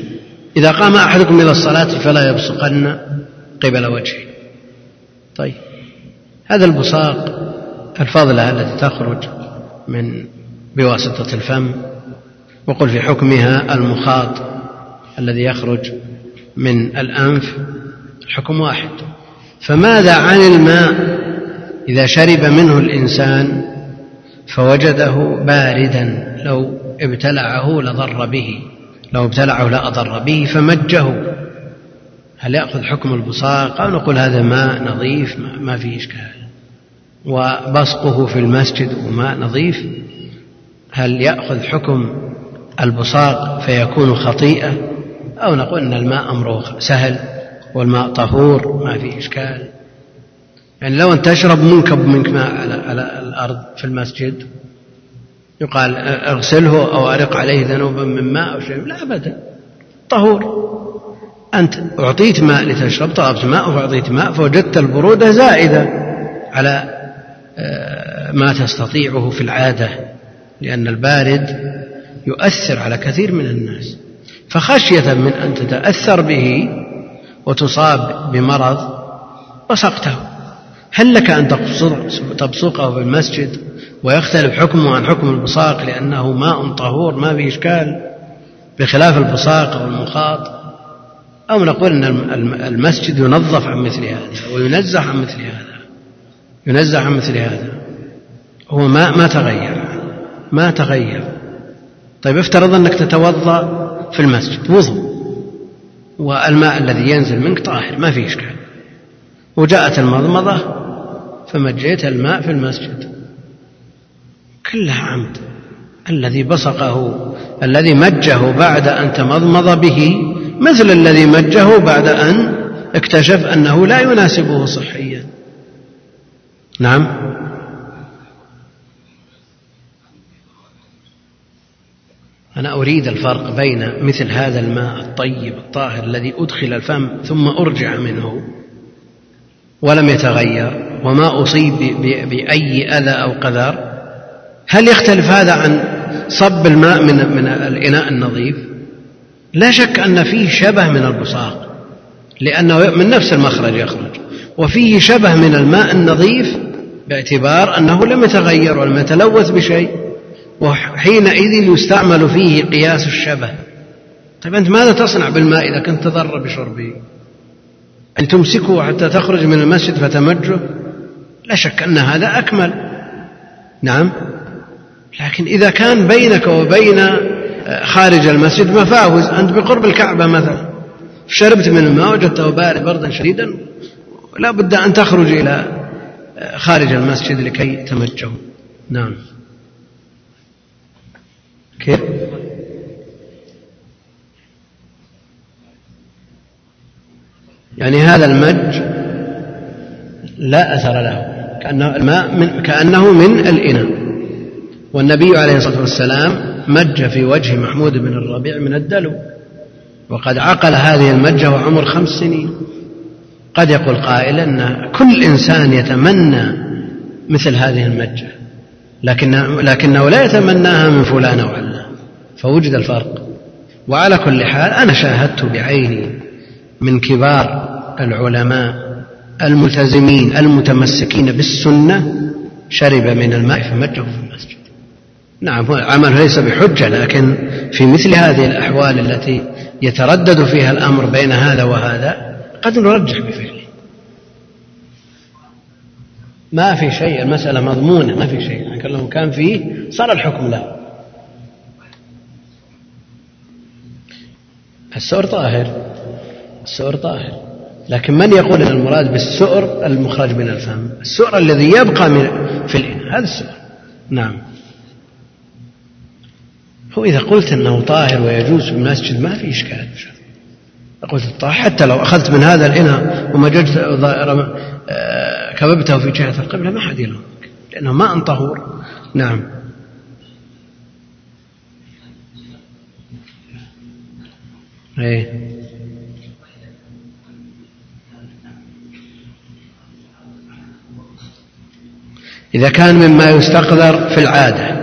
إذا قام أحدكم إلى الصلاة فلا يبصقن قبل وجهه. طيب هذا البصاق الفضلة التي تخرج من بواسطة الفم وقل في حكمها المخاط الذي يخرج من الأنف الحكم واحد. فماذا عن الماء؟ إذا شرب منه الإنسان فوجده باردا لو ابتلعه لضر به لو ابتلعه لأضر به فمجه. هل يأخذ حكم البصاق؟ أو نقول هذا ماء نظيف ما فيه إشكال. وبصقه في المسجد وماء نظيف. هل يأخذ حكم البصاق فيكون خطيئة؟ أو نقول أن الماء أمره سهل والماء طهور ما فيه إشكال. يعني لو أن تشرب منكب منك ماء على, على الأرض في المسجد يقال اغسله أو أرق عليه ذنوبا من ماء أو شيء لا أبدا. طهور. أنت أعطيت ماء لتشرب طلبت ماء فأعطيت ماء فوجدت البرودة زائدة على آه، ما تستطيعه في العادة لأن البارد يؤثر على كثير من الناس. فخشية من أن تتأثر به وتصاب بمرض بصقته هل لك أن تبصقه في المسجد ويختلف حكمه عن حكم البصاق لأنه ماء طهور ما في إشكال بخلاف البصاق أو المخاط؟ أو نقول أن المسجد ينظف عن مثل هذا وينزه عن مثل هذا؟ ينزه عن مثل هذا. هو ما ما تغير ما تغير. طيب افترض أنك تتوضأ في المسجد وضوء والماء الذي ينزل منك طاهر ما في إشكال. وجاءت المضمضة فمجيت الماء في المسجد. كلها عمد. الذي بصقه الذي مجه بعد أن تمضمض به مثل الذي مجه بعد أن اكتشف أنه لا يناسبه صحيا. نعم. أنا أريد الفرق بين مثل هذا الماء الطيب الطاهر الذي أدخل الفم ثم أرجع منه. ولم يتغير وما أصيب بأي أذى أو قذر هل يختلف هذا عن صب الماء من من الإناء النظيف؟ لا شك أن فيه شبه من البصاق لأنه من نفس المخرج يخرج. وفيه شبه من الماء النظيف باعتبار أنه لم يتغير ولم يتلوث بشيء وحينئذ يستعمل فيه قياس الشبه. طيب أنت ماذا تصنع بالماء إذا كنت تضر بشربه؟ أن تمسكه حتى تخرج من المسجد فتمجه؟ لا شك أن هذا أكمل. نعم. لكن إذا كان بينك وبين آه، خارج المسجد مفاوز. أنت بقرب الكعبة مثلا. شربت من الماء وجدته بارد بردا شديدا. لا بد أن تخرج إلى آه، خارج المسجد لكي تمجه. نعم. كيف؟ يعني هذا المج لا أثر له كأنه الماء من كأنه من الإناء. والنبي عليه الصلاة والسلام مج في وجه محمود بن الربيع من الدلو وقد عقل هذه المجة وعمر خمس سنين. قد يقول قائل أن كل إنسان يتمنى مثل هذه المجة لكن لكنه لا يتمناها من فلان أو علان فوجد الفرق. وعلى كل حال أنا شاهدت بعيني من كبار العلماء الملتزمين المتمسكين بالسنة شرب من الماء فمجه في المسجد. نعم العمل ليس بحجة لكن في مثل هذه الأحوال التي يتردد فيها الأمر بين هذا وهذا قد نرجح بفعله. ما في شيء المسألة مضمونة ما في شيء. لكن لو كان فيه صار الحكم له. السؤر طاهر. السؤر طاهر. لكن من يقول أن المراد بالسؤر المخرج من الفم؟ السؤر الذي يبقى من في الإناء هذا السؤر. نعم. هو إذا قلت أنه طاهر ويجوز في المسجد ما في إشكال. قلت الطاهر حتى لو أخذت من هذا الإناء ومججت آه، كببته في جهة القبلة ما حد يلومك. لأنه ماء طهور. نعم. إيه. إذا كان مما يستقذر في العادة.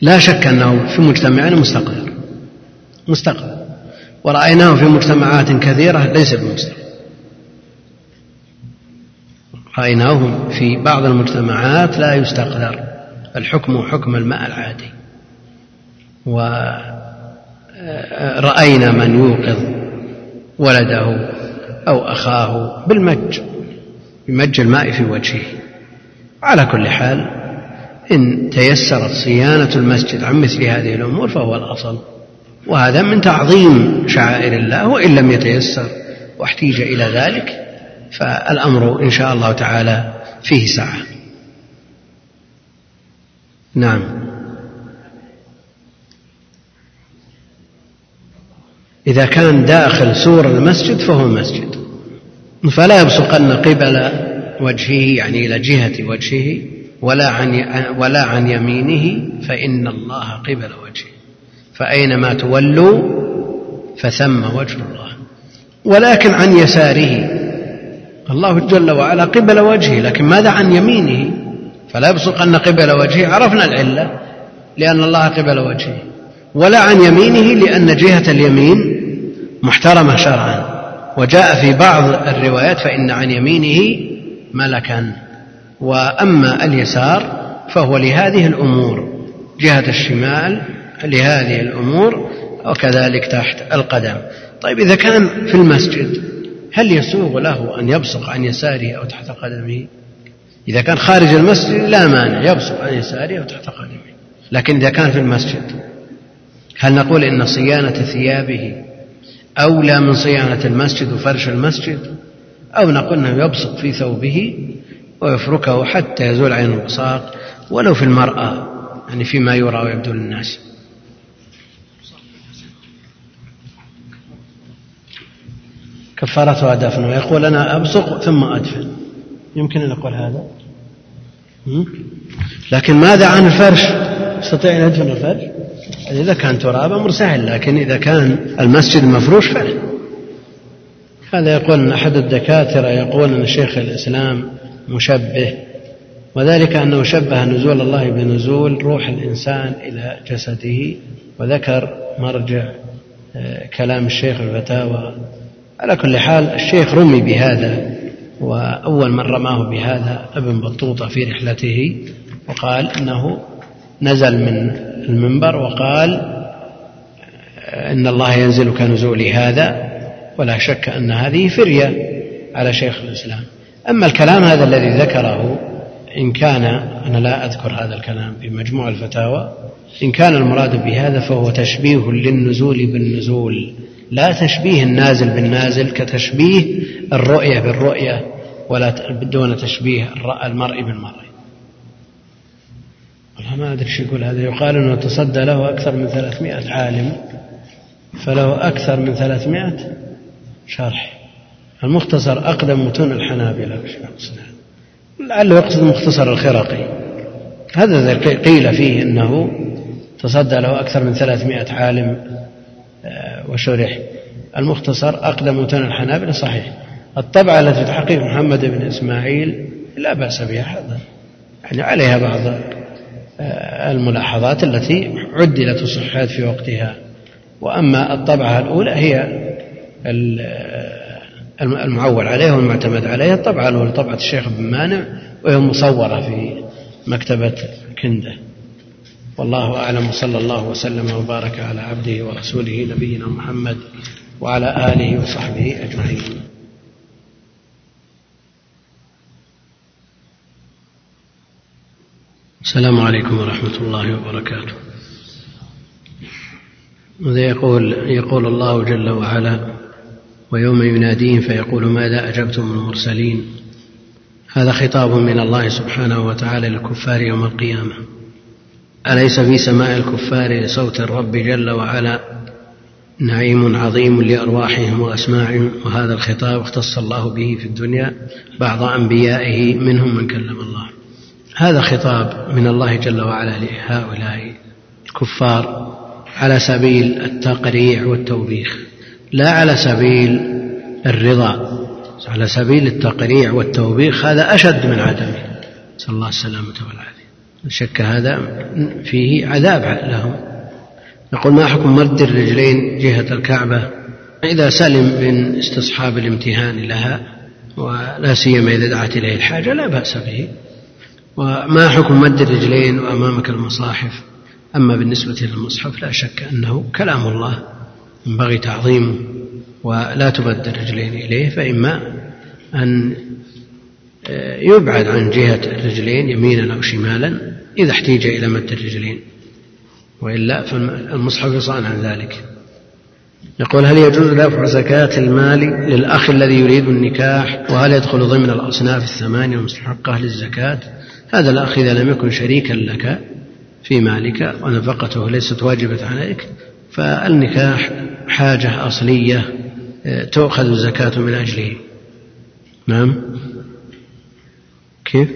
لا شك أنه في مجتمعنا مستقذر. مستقذر. ورأيناه في مجتمعات كثيرة ليس بمستقذر. رأيناه في بعض المجتمعات لا يستقذر. الحكم حكم الماء العادي. ورأينا من يوقظ ولده أو أخاه بالمج. بمج الماء في وجهه. على كل حال إن تيسرت صيانة المسجد عن مثل هذه الأمور فهو الأصل. وهذا من تعظيم شعائر الله وإن لم يتيسر واحتيج إلى ذلك فالأمر إن شاء الله تعالى فيه سعة نعم. إذا كان داخل سور المسجد فهو مسجد. فلا يبصقن قبل وجهه يعني إلى جهة وجهه ولا عن ولا عن يمينه فإن الله قبل وجهه. فأينما تولوا فثم وجه الله. ولكن عن يساره. الله جل وعلا قبل وجهه لكن ماذا عن يمينه؟ فلا يبصق أن قبل وجهه. عرفنا العلة لأن الله قبل وجهه. ولا عن يمينه لأن جهة اليمين محترمة شرعا. وجاء في بعض الروايات فإن عن يمينه ملكا. وأما اليسار فهو لهذه الأمور جهة الشمال لهذه الأمور وكذلك تحت القدم. طيب إذا كان في المسجد هل يسوغ له أن يبصق عن يساره أو تحت قدمه؟ إذا كان خارج المسجد لا مانع يبصق عن يساره أو تحت قدمه. لكن إذا كان في المسجد هل نقول إن صيانة ثيابه أولى من صيانة المسجد وفرش المسجد؟ أو نقول أنه يبصق في ثوبه ويفركه حتى يزول عين البصاق ولو في المرأة يعني فيما يرى ويبدو للناس. كفارتها دفن ويقول أنا أبصق ثم أدفن. يمكن أن أقول هذا؟ لكن ماذا عن الفرش؟ يستطيع أن يدفن الفرش؟ إذا كان تراب أمر سهل لكن إذا كان المسجد مفروش فلا. هذا يقول أن أحد الدكاترة يقول أن شيخ الإسلام مشبه وذلك أنه شبه نزول الله بنزول روح الإنسان إلى جسده وذكر مرجع آه، كلام الشيخ الفتاوى. على كل حال الشيخ رمي بهذا وأول من رماه بهذا ابن بطوطة في رحلته وقال أنه نزل من المنبر وقال إن الله ينزل كنزول هذا. ولا شك أن هذه فرية على شيخ الإسلام. أما الكلام هذا الذي ذكره إن كان أنا لا أذكر هذا الكلام في مجموع الفتاوى إن كان المراد بهذا فهو تشبيه للنزول بالنزول لا تشبيه النازل بالنازل كتشبيه الرؤية بالرؤية ولا دون تشبيه المرء بالمرء. والله ما أدري شو يقول هذا. يقال أنه تصدى له أكثر من ثلاثمائة عالم فله أكثر من ثلاثمائة شرح. المختصر أقدم متون الحنابلة لعله يقصد مختصر الخرقي هذا قيل فيه أنه تصدى له أكثر من ثلاثمائة عالم آه، وشرح. المختصر أقدم متون الحنابلة صحيح. الطبعة التي تحقيق محمد بن إسماعيل لا بأس بها هذا يعني عليها بعض آه، الملاحظات التي عدلت وصححت في وقتها. وأما الطبعة الأولى هي المعول عليه والمعتمد عليه الطبعة الأولى طبعة الشيخ بن مانع وهي مصورة في مكتبة كنده والله أعلم وصلى الله وسلم وبارك على عبده ورسوله نبينا محمد وعلى آله وصحبه أجمعين. السلام عليكم ورحمة الله وبركاته. يقول يقول الله جل وعلا؟ ويوم يناديهم فيقول ماذا أجبتم المرسلين؟ هذا خطاب من الله سبحانه وتعالى للكفار يوم القيامة. أليس في سماء الكفار لصوت الرب جل وعلا؟ نعيم عظيم لأرواحهم وأسماعهم. وهذا الخطاب اختص الله به في الدنيا بعض أنبيائه منهم من كلم الله. هذا خطاب من الله جل وعلا لهؤلاء الكفار على سبيل التقريع والتوبيخ. لا على سبيل الرضا على سبيل التقريع والتوبيخ هذا أشد من عدمه. نسأل الله السلامة والعافية. شك هذا فيه عذاب لهم. نقول ما حكم مد الرجلين جهة الكعبة؟ إذا سلم من استصحاب الامتهان لها ولا سيما إذا دعت إليه الحاجة لا بأس به. وما حكم مد الرجلين وأمامك المصاحف؟ أما بالنسبة للمصحف لا شك أنه كلام الله. ينبغي تعظيمه ولا تمد الرجلين إليه فإما أن يبعد عن جهة الرجلين يمينا أو شمالا إذا احتيج إلى مد الرجلين. وإلا فالمصحف يصان عن ذلك. يقول هل يجوز دفع زكاة المال للأخ الذي يريد النكاح؟ وهل يدخل ضمن الأصناف الثمانية المستحقة للزكاة؟ هذا الأخ إذا لم يكن شريكا لك في مالك ونفقته ليست واجبة عليك فالنكاح حاجة أصلية آه، تؤخذ الزكاة من أجله. نعم. كيف؟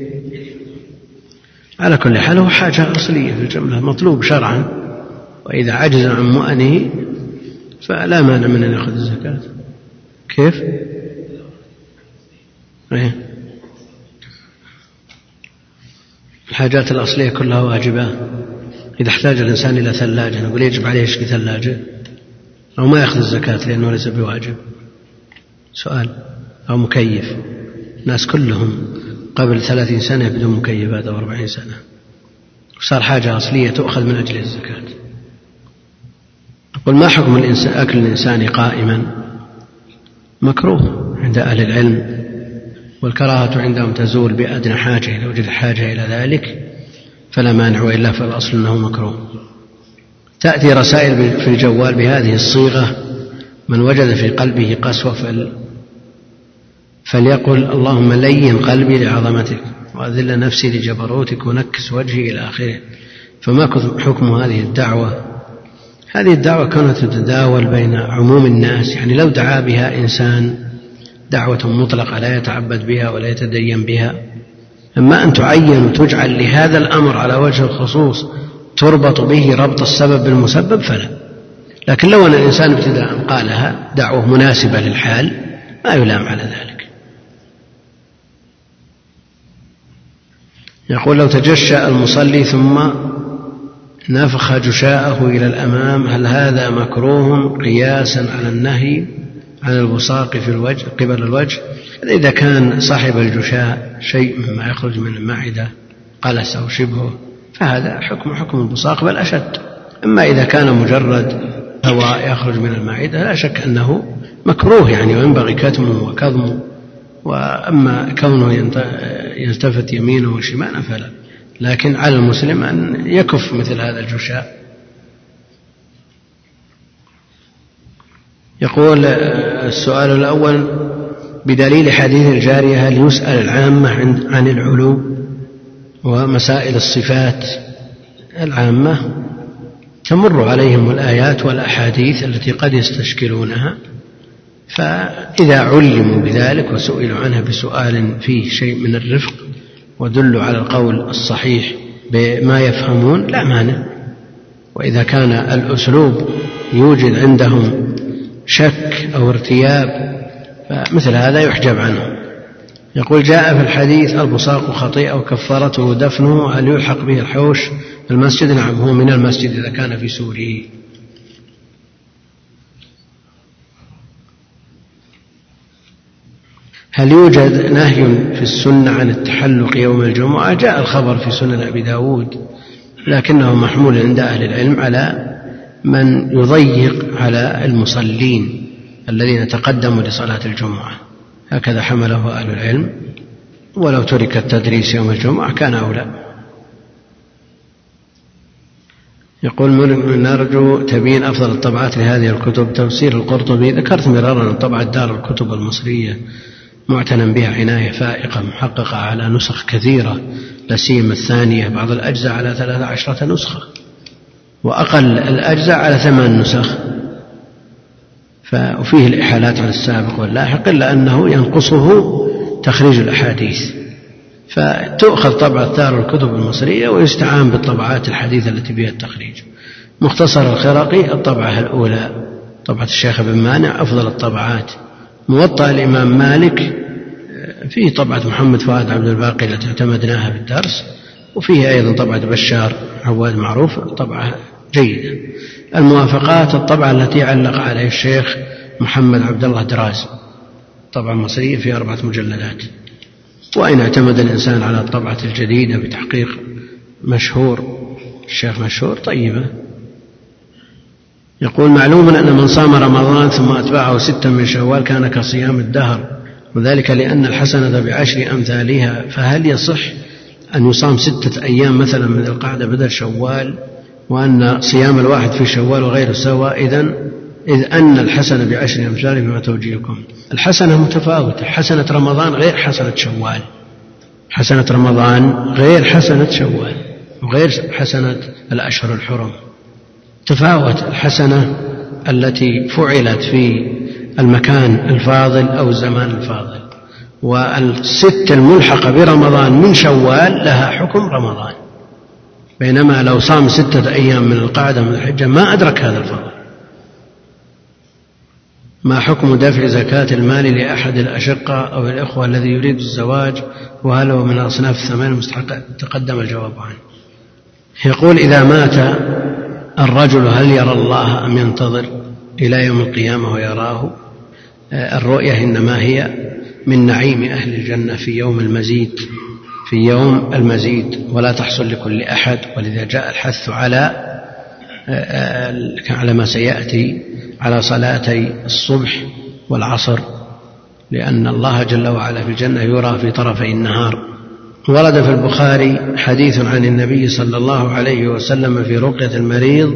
على كل حال هو حاجة أصلية في الجملة مطلوب شرعا. وإذا عجز عن مؤنه فلا مانع من أن يأخذ الزكاة. كيف؟ أيه. الحاجات الأصلية كلها واجبة. إذا احتاج الإنسان إلى ثلاجة نقول يجب عليه يشتري ثلاجة. أو ما يأخذ الزكاة لأنه ليس بواجب. سؤال. أو مكيف. الناس كلهم قبل ثلاثين سنة بدون مكيفات أو أربعين سنة. وصار حاجة أصلية تؤخذ من أجل الزكاة. يقول ما حكم الإنسان أكل الإنسان قائما؟ مكروه عند أهل العلم والكراهة عندهم تزول بأدنى حاجة إذا وجد حاجة إلى ذلك فلا مانع وإلا فالأصل أنه مكروه. تأتي رسائل في الجوال بهذه الصيغة من وجد في قلبه قسوة فل فليقل اللهم لين قلبي لعظمتك وأذل نفسي لجبروتك ونكس وجهي إلى آخره. فما حكم هذه الدعوة؟ هذه الدعوة كانت تتداول بين عموم الناس يعني لو دعا بها إنسان دعوة مطلقة لا يتعبد بها ولا يتدين بها أما أن تعين وتجعل لهذا الأمر على وجه الخصوص تربط به ربط السبب بالمسبب فلا. لكن لو أن الإنسان ابتداء قالها دعوة مناسبة للحال ما يلام على ذلك. يقول لو تجشأ المصلي ثم نفخ جشاءه إلى الأمام هل هذا مكروه قياسا على النهي عن البصاق في الوجه قبل الوجه؟ إذا كان صاحب الجشاء شيء مما يخرج من المعدة قلس أو شبهه فهذا حكم حكم البصاق بل أشد. أما إذا كان مجرد هواء يخرج من المعدة لا شك أنه مكروه يعني وينبغي كتمه وكظمه. وأما كونه يلتفت يمينه وشماله فلا. لكن على المسلم أن يكف مثل هذا الجشاء. يقول السؤال الأول بدليل حديث الجارية هل يسأل العامة عن العلو؟ ومسائل الصفات العامة تمر عليهم الآيات والأحاديث التي قد يستشكلونها فإذا علموا بذلك وسئلوا عنها بسؤال فيه شيء من الرفق ودلوا على القول الصحيح بما يفهمون لا مانع. وإذا كان الأسلوب يوجد عندهم شك أو ارتياب فمثل هذا يحجب عنه يقول جاء في الحديث البصاق خطيئة وكفارته دفنه هل يلحق به الحوش؟ المسجد نعم هو من المسجد إذا كان في سوره هل يوجد نهي في السنة عن التحلق يوم الجمعة؟ جاء الخبر في سنن أبي داود لكنه محمول عند أهل العلم على من يضيق على المصلين الذين تقدموا لصلاة الجمعة. هكذا حمله أهل العلم. ولو ترك التدريس يوم الجمعة كان أولى. يقول نرجو تبيين أفضل الطبعات لهذه الكتب. تفسير القرطبي ذكرت مرارا أن طبعة دار الكتب المصرية معتنى بها عناية فائقة محققة على نسخ كثيرة لا سيما الثانية. بعض الأجزاء على ثلاث عشرة نسخة وأقل الأجزاء على ثمان نسخ. وفيه الإحالات على السابق واللاحق إلا أنه ينقصه تخريج الأحاديث. فتؤخذ طبعة دار الكتب المصرية ويستعان بالطبعات الحديثة التي فيها التخريج. مختصر الخرقي الطبعة الأولى طبعة الشيخ بن مانع أفضل الطبعات. موطأ الإمام مالك فيه طبعة محمد فؤاد عبد الباقي التي اعتمدناها في الدرس وفيه أيضا طبعة بشار عواد معروف طبعة جيدة. الموافقات الطبعة التي علق عليها الشيخ محمد عبد الله دراز. طبعة مصرية في أربعة مجلدات. وإن اعتمد الإنسان على الطبعة الجديدة بتحقيق مشهور الشيخ مشهور طيبة. يقول معلوم أن من صام رمضان ثم أتبعه ستا من شوال كان كصيام الدهر وذلك لأن الحسنة بعشر أمثالها فهل يصح أن يصام ستة أيام مثلا من القعدة بدل شوال؟ وأن صيام الواحد في شوال وغيره سواء إذا إذ أن الحسنة بعشر أمثالها فما توجيهكم. الحسنة متفاوتة. حسنة رمضان غير حسنة شوال. حسنة رمضان غير حسنة شوال. وغير حسنة الأشهر الحرم. تفاوت الحسنة التي فعلت في المكان الفاضل أو الزمان الفاضل. والست الملحقة برمضان من شوال لها حكم رمضان. بينما لو صام ستة أيام من القعدة من الحجة ما أدرك هذا الفضل. ما حكم دفع زكاة المال لأحد الأشقة أو الإخوة الذي يريد الزواج؟ وهل هو من أصناف الثمان المستحقة تقدم الجواب عنه يقول إذا مات الرجل هل يرى الله أم ينتظر إلى يوم القيامة ويراه؟ الرؤية إنما هي من نعيم أهل الجنة في يوم المزيد. في يوم المزيد ولا تحصل لكل أحد ولذا جاء الحث على على ما سيأتي على صلاتي الصبح والعصر لأن الله جل وعلا في الجنة يرى في طرفي النهار. ورد في البخاري حديث عن النبي صلى الله عليه وسلم في رقية المريض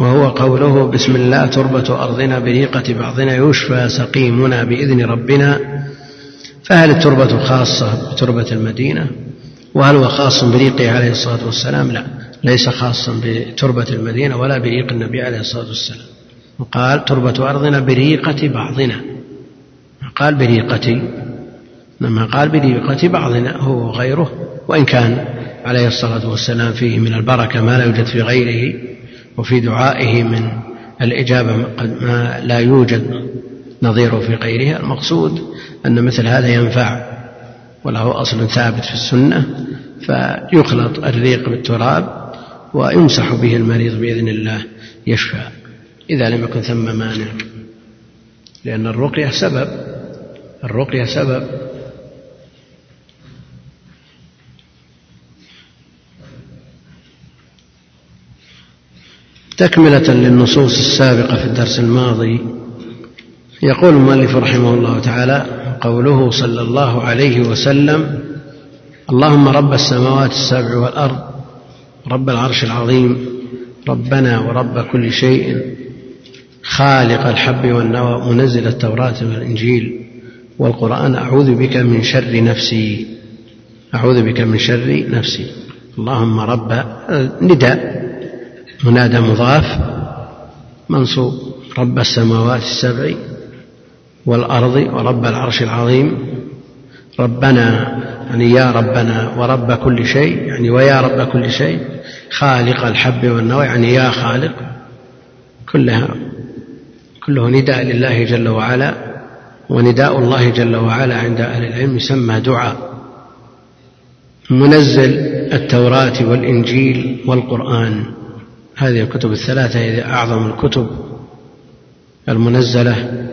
وهو قوله بسم الله تربة أرضنا بريقة بعضنا يشفى سقيمنا بإذن ربنا فهل التربة خاصة بتربة المدينة؟ وهل هو خاص بريقه عليه الصلاة والسلام؟ لا ليس خاصا بتربة المدينة ولا بريق النبي عليه الصلاة والسلام. وقال تربة أرضنا بريقة بعضنا. قال بريقتي لما قال بريقة بعضنا هو غيره وإن كان عليه الصلاة والسلام فيه من البركة ما لا يوجد في غيره وفي دعائه من الإجابة ما لا يوجد نظيره في غيرها المقصود أن مثل هذا ينفع وله أصل ثابت في السنة فيخلط الريق بالتراب ويمسح به المريض بإذن الله يشفى إذا لم يكن ثم مانع. لأن الرقية سبب الرقية سبب. تكملة للنصوص السابقة في الدرس الماضي يقول المؤلف رحمه الله تعالى قوله صلى الله عليه وسلم اللهم رب السماوات السبع والأرض رب العرش العظيم ربنا ورب كل شيء خالق الحب والنوى منزل التوراة والإنجيل والقرآن أعوذ بك من شر نفسي أعوذ بك من شر نفسي. اللهم رب نداء منادى مضاف منصوب رب السماوات السبع والأرض ورب العرش العظيم. ربنا يعني يا ربنا ورب كل شيء يعني ويا رب كل شيء. خالق الحب والنوى يعني يا خالق. كلها كله نداء لله جل وعلا. ونداء الله جل وعلا عند أهل العلم يسمى دعاء. منزل التوراة والإنجيل والقرآن. هذه الكتب الثلاثة هي أعظم الكتب المنزلة.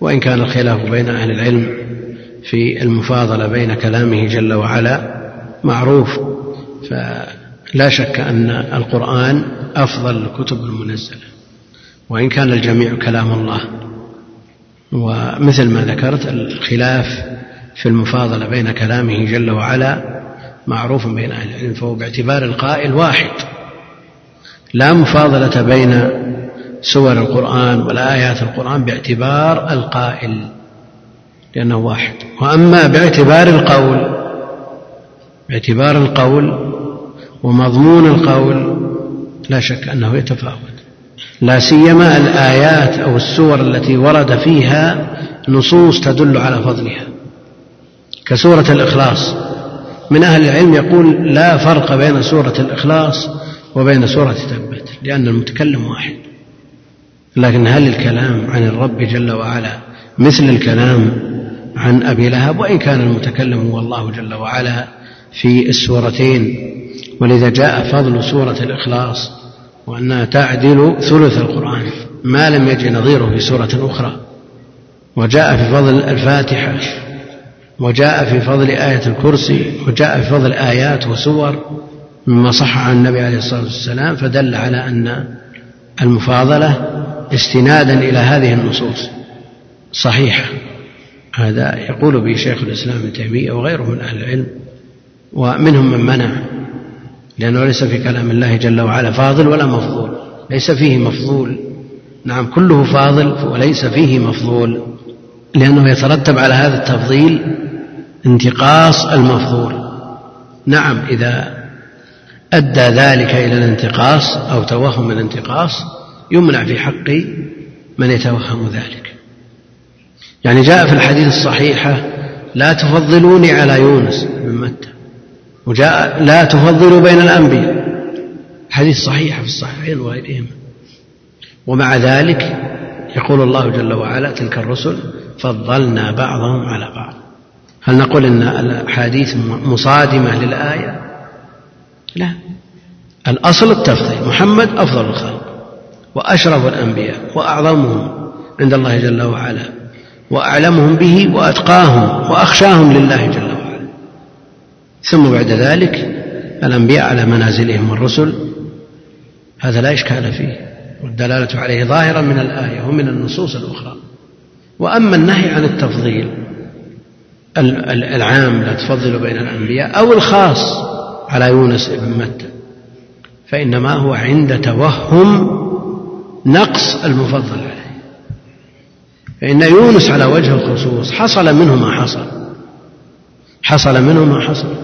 وإن كان الخلاف بين أهل العلم في المفاضلة بين كلامه جل وعلا معروف فلا شك أن القرآن أفضل الكتب المنزلة. وإن كان الجميع كلام الله. ومثل ما ذكرت الخلاف في المفاضلة بين كلامه جل وعلا معروف بين أهل العلم فهو باعتبار القائل واحد. لا مفاضلة بين سور القرآن ولا آيات القرآن باعتبار القائل لأنه واحد. وأما باعتبار القول باعتبار القول ومضمون القول لا شك أنه يتفاوت. لا سيما الآيات أو السور التي ورد فيها نصوص تدل على فضلها. كسورة الإخلاص من أهل العلم يقول لا فرق بين سورة الإخلاص وبين سورة تبت لأن المتكلم واحد. لكن هل الكلام عن الرب جل وعلا مثل الكلام عن أبي لهب؟ وإن كان المتكلم هو الله جل وعلا في السورتين. ولذا جاء فضل سورة الإخلاص وأنها تعدل ثلث القرآن. ما لم يجي نظيره في سورة أخرى. وجاء في فضل الفاتحة وجاء في فضل آية الكرسي وجاء في فضل آيات وسور مما صح عن النبي عليه الصلاة والسلام فدل على أن المفاضلة استنادا إلى هذه النصوص. صحيحة. هذا يقول به شيخ الإسلام ابن تيمية وغيره من أهل العلم ومنهم من منع لأنه ليس في كلام الله جل وعلا فاضل ولا مفضول. ليس فيه مفضول. نعم كله فاضل وليس فيه مفضول لأنه يترتب على هذا التفضيل انتقاص المفضول. نعم إذا أدى ذلك إلى الانتقاص أو توهم الانتقاص يمنع في حق من يتوهم ذلك. يعني جاء في الحديث الصحيحة لا تفضلوني على يونس بن متى. وجاء لا تفضلوا بين الأنبياء. حديث صحيح في الصحيحين وغيرهما ومع ذلك يقول الله جل وعلا تلك الرسل فضلنا بعضهم على بعض. هل نقول إن الأحاديث مصادمة للآية؟ لا. الأصل التفضيل. محمد أفضل الخلق. وأشرف الأنبياء وأعظمهم عند الله جل وعلا وأعلمهم به وأتقاهم وأخشاهم لله جل وعلا. ثم بعد ذلك الأنبياء على منازلهم الرسل هذا لا إشكال فيه والدلالة عليه ظاهرة من الآية ومن النصوص الأخرى. وأما النهي عن التفضيل العام لا تفضل بين الأنبياء أو الخاص على يونس بن متى فإنما هو عند توهم نقص المفضل عليه. فإن يونس على وجه الخصوص حصل منه ما حصل. حصل منه ما حصل.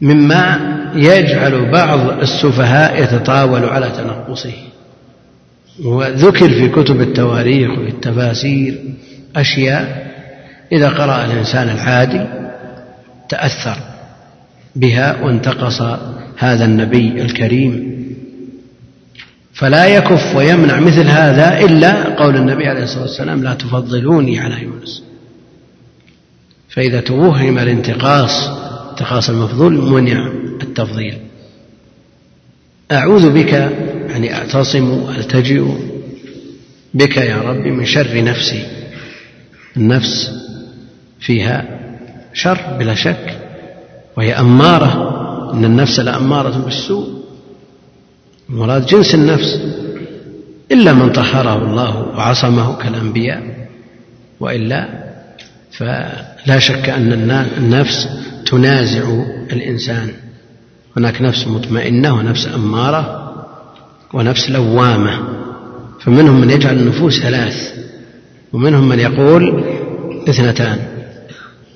مما يجعل بعض السفهاء يتطاول على تنقصه. وذكر في كتب التواريخ وفي التفاسير أشياء إذا قرأ الإنسان العادي تأثر بها وانتقص هذا النبي الكريم فلا يكف ويمنع مثل هذا إلا قول النبي عليه الصلاة والسلام لا تفضلوني على يونس. فإذا توهم الانتقاص انتقاص المفضول منع التفضيل. أعوذ بك يعني أعتصم ألتجئ بك يا رب من شر نفسي. النفس فيها شر بلا شك وهي أمارة. إن النفس لأمارة بالسوء المراد جنس النفس إلا من طهره الله وعصمه كالأنبياء وإلا فلا شك أن النفس تنازع الإنسان. هناك نفس مطمئنة ونفس أمارة ونفس لوامة فمنهم من يجعل النفوس ثلاث ومنهم من يقول اثنتان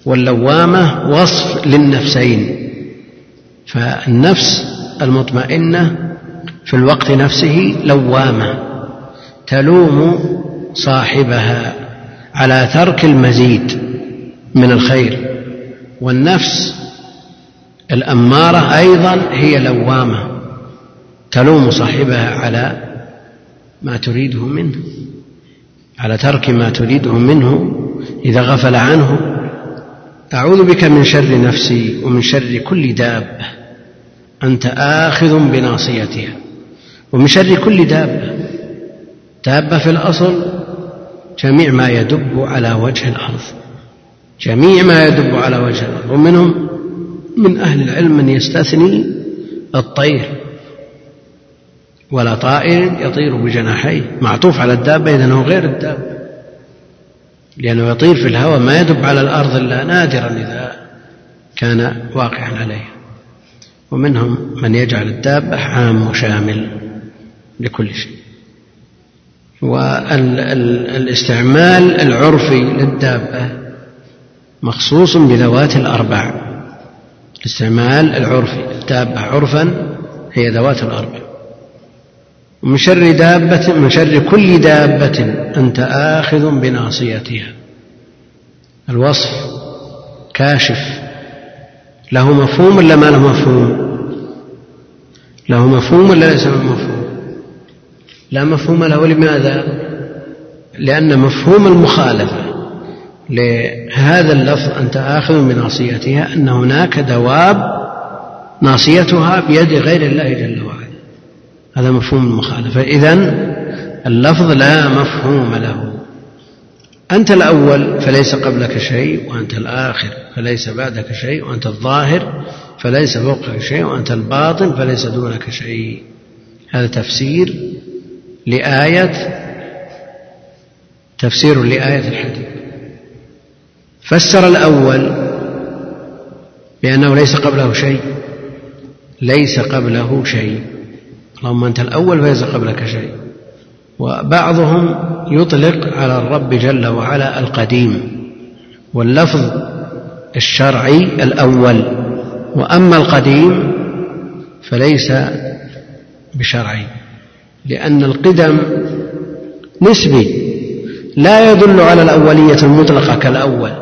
واللوامة وصف للنفسين. فالنفس المطمئنة في الوقت نفسه لوامة تلوم صاحبها على ترك المزيد من الخير والنفس الأمارة أيضا هي لوامة تلوم صاحبها على ما تريده منه على ترك ما تريده منه إذا غفل عنه. أعوذ بك من شر نفسي ومن شر كل دابة أنت آخذ بناصيتها. ومن شر كل دابة. دابة في الأصل جميع ما يدب على وجه الأرض. جميع ما يدب على وجه الأرض. ومنهم من أهل العلم من يستثني الطير. ولا طائر يطير بجناحيه. معطوف على الدابة إذا هو غير الدابة. لأنه يطير في الهواء. ما يدب على الأرض إلا نادرا إذا كان واقعا عليها ومنهم من يجعل الدابة عام وشامل لكل شيء. والاستعمال العرفي للدابة مخصوص بذوات الأربع. الاستعمال العرفي الدابة عرفا هي ذوات الأربع. ومن شر دابة من شر كل دابة أنت آخذ بناصيتها. الوصف كاشف. له مفهوم ولا ما له مفهوم؟ له مفهوم ولا ليس له مفهوم؟ لا مفهوم له لماذا؟ لأن مفهوم المخالفة لهذا اللفظ أنت آخذ بناصيتها أن هناك دواب ناصيتها بيد غير الله جل وعلا. هذا مفهوم المخالفة. إذن اللفظ لا مفهوم له. أنت الأول فليس قبلك شيء وأنت الآخر فليس بعدك شيء وأنت الظاهر فليس فوقك شيء وأنت الباطن فليس دونك شيء. هذا تفسير لآية تفسير لآية الحديث. فسر الأول بأنه ليس قبله شيء. ليس قبله شيء. اللهم أنت الأول فليس قبلك شيء. وبعضهم يطلق على الرب جل وعلا القديم. واللفظ الشرعي الأول. وأما القديم فليس بشرعي. لأن القدم نسبي لا يدل على الأولية المطلقة كالأول.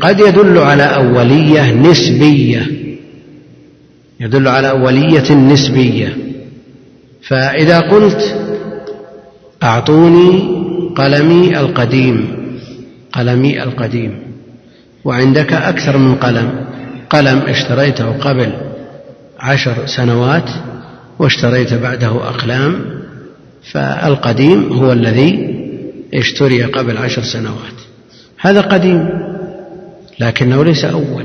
قد يدل على أولية نسبية. يدل على أولية نسبية. فإذا قلت أعطوني قلمي القديم قلمي القديم وعندك أكثر من قلم قلم اشتريته قبل عشر سنوات واشتريت بعده أقلام فالقديم هو الذي اشتري قبل عشر سنوات. هذا قديم لكنه ليس أول.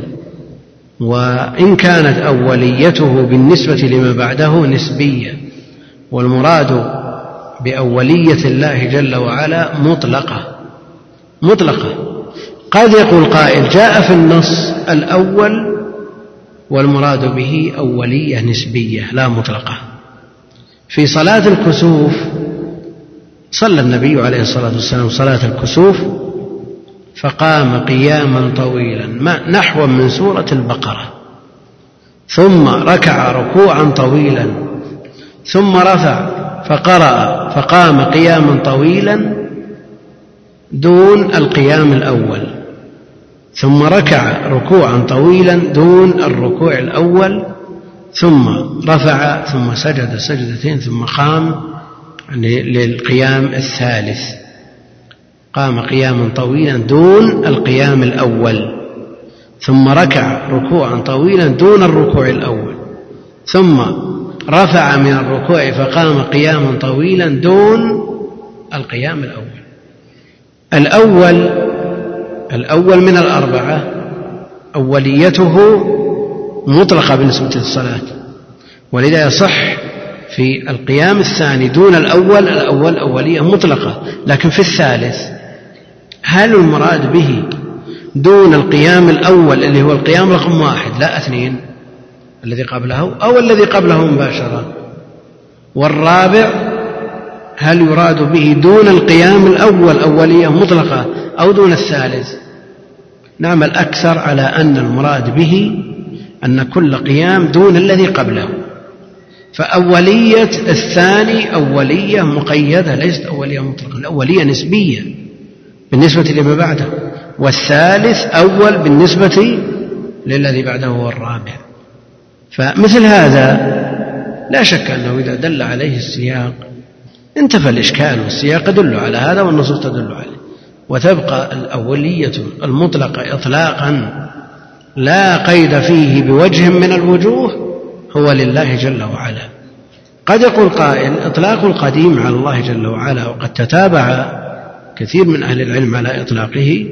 وإن كانت أوليته بالنسبة لما بعده نسبية والمراد بأولية الله جل وعلا مطلقة. مطلقة. قد يقول قائل جاء في النص الأول والمراد به أولية نسبية لا مطلقة. في صلاة الكسوف صلى النبي عليه الصلاة والسلام صلاة الكسوف فقام قياما طويلا نحو من سورة البقرة. ثم ركع ركوعا طويلا ثم رفع فقرأ فقام قياما طويلا دون القيام الأول. ثم ركع ركوعا طويلا دون الركوع الأول ثم رفع ثم سجد سجدتين ثم قام للقيام الثالث. قام قياما طويلا دون القيام الأول ثم ركع ركوعا طويلا دون الركوع الأول ثم رفع من الركوع فقام قياما طويلا دون القيام الأول. الأول الأول من الأربعة أوليته مطلقة بالنسبة للصلاة ولذا يصح في القيام الثاني دون الأول الأول أولية مطلقة لكن في الثالث هل المراد به دون القيام الأول اللي هو القيام رقم واحد لا اثنين الذي قبله أو الذي قبله مباشرة؟ والرابع هل يراد به دون القيام الأول أولية مطلقة أو دون الثالث؟ نعم الأكثر على أن المراد به أن كل قيام دون الذي قبله. فأولية الثاني أولية مقيدة ليست أولية مطلقة الأولية نسبية بالنسبة لما بعده. والثالث أول بالنسبة للذي بعده هو الرابع. فمثل هذا لا شك أنه إذا دل عليه السياق انتفى الإشكال والسياق يدل على هذا والنصوص تدل عليه. وتبقى الأولية المطلقة إطلاقا لا قيد فيه بوجه من الوجوه هو لله جل وعلا. قد يقول قائل إطلاق القديم على الله جل وعلا وقد تتابع كثير من أهل العلم على إطلاقه.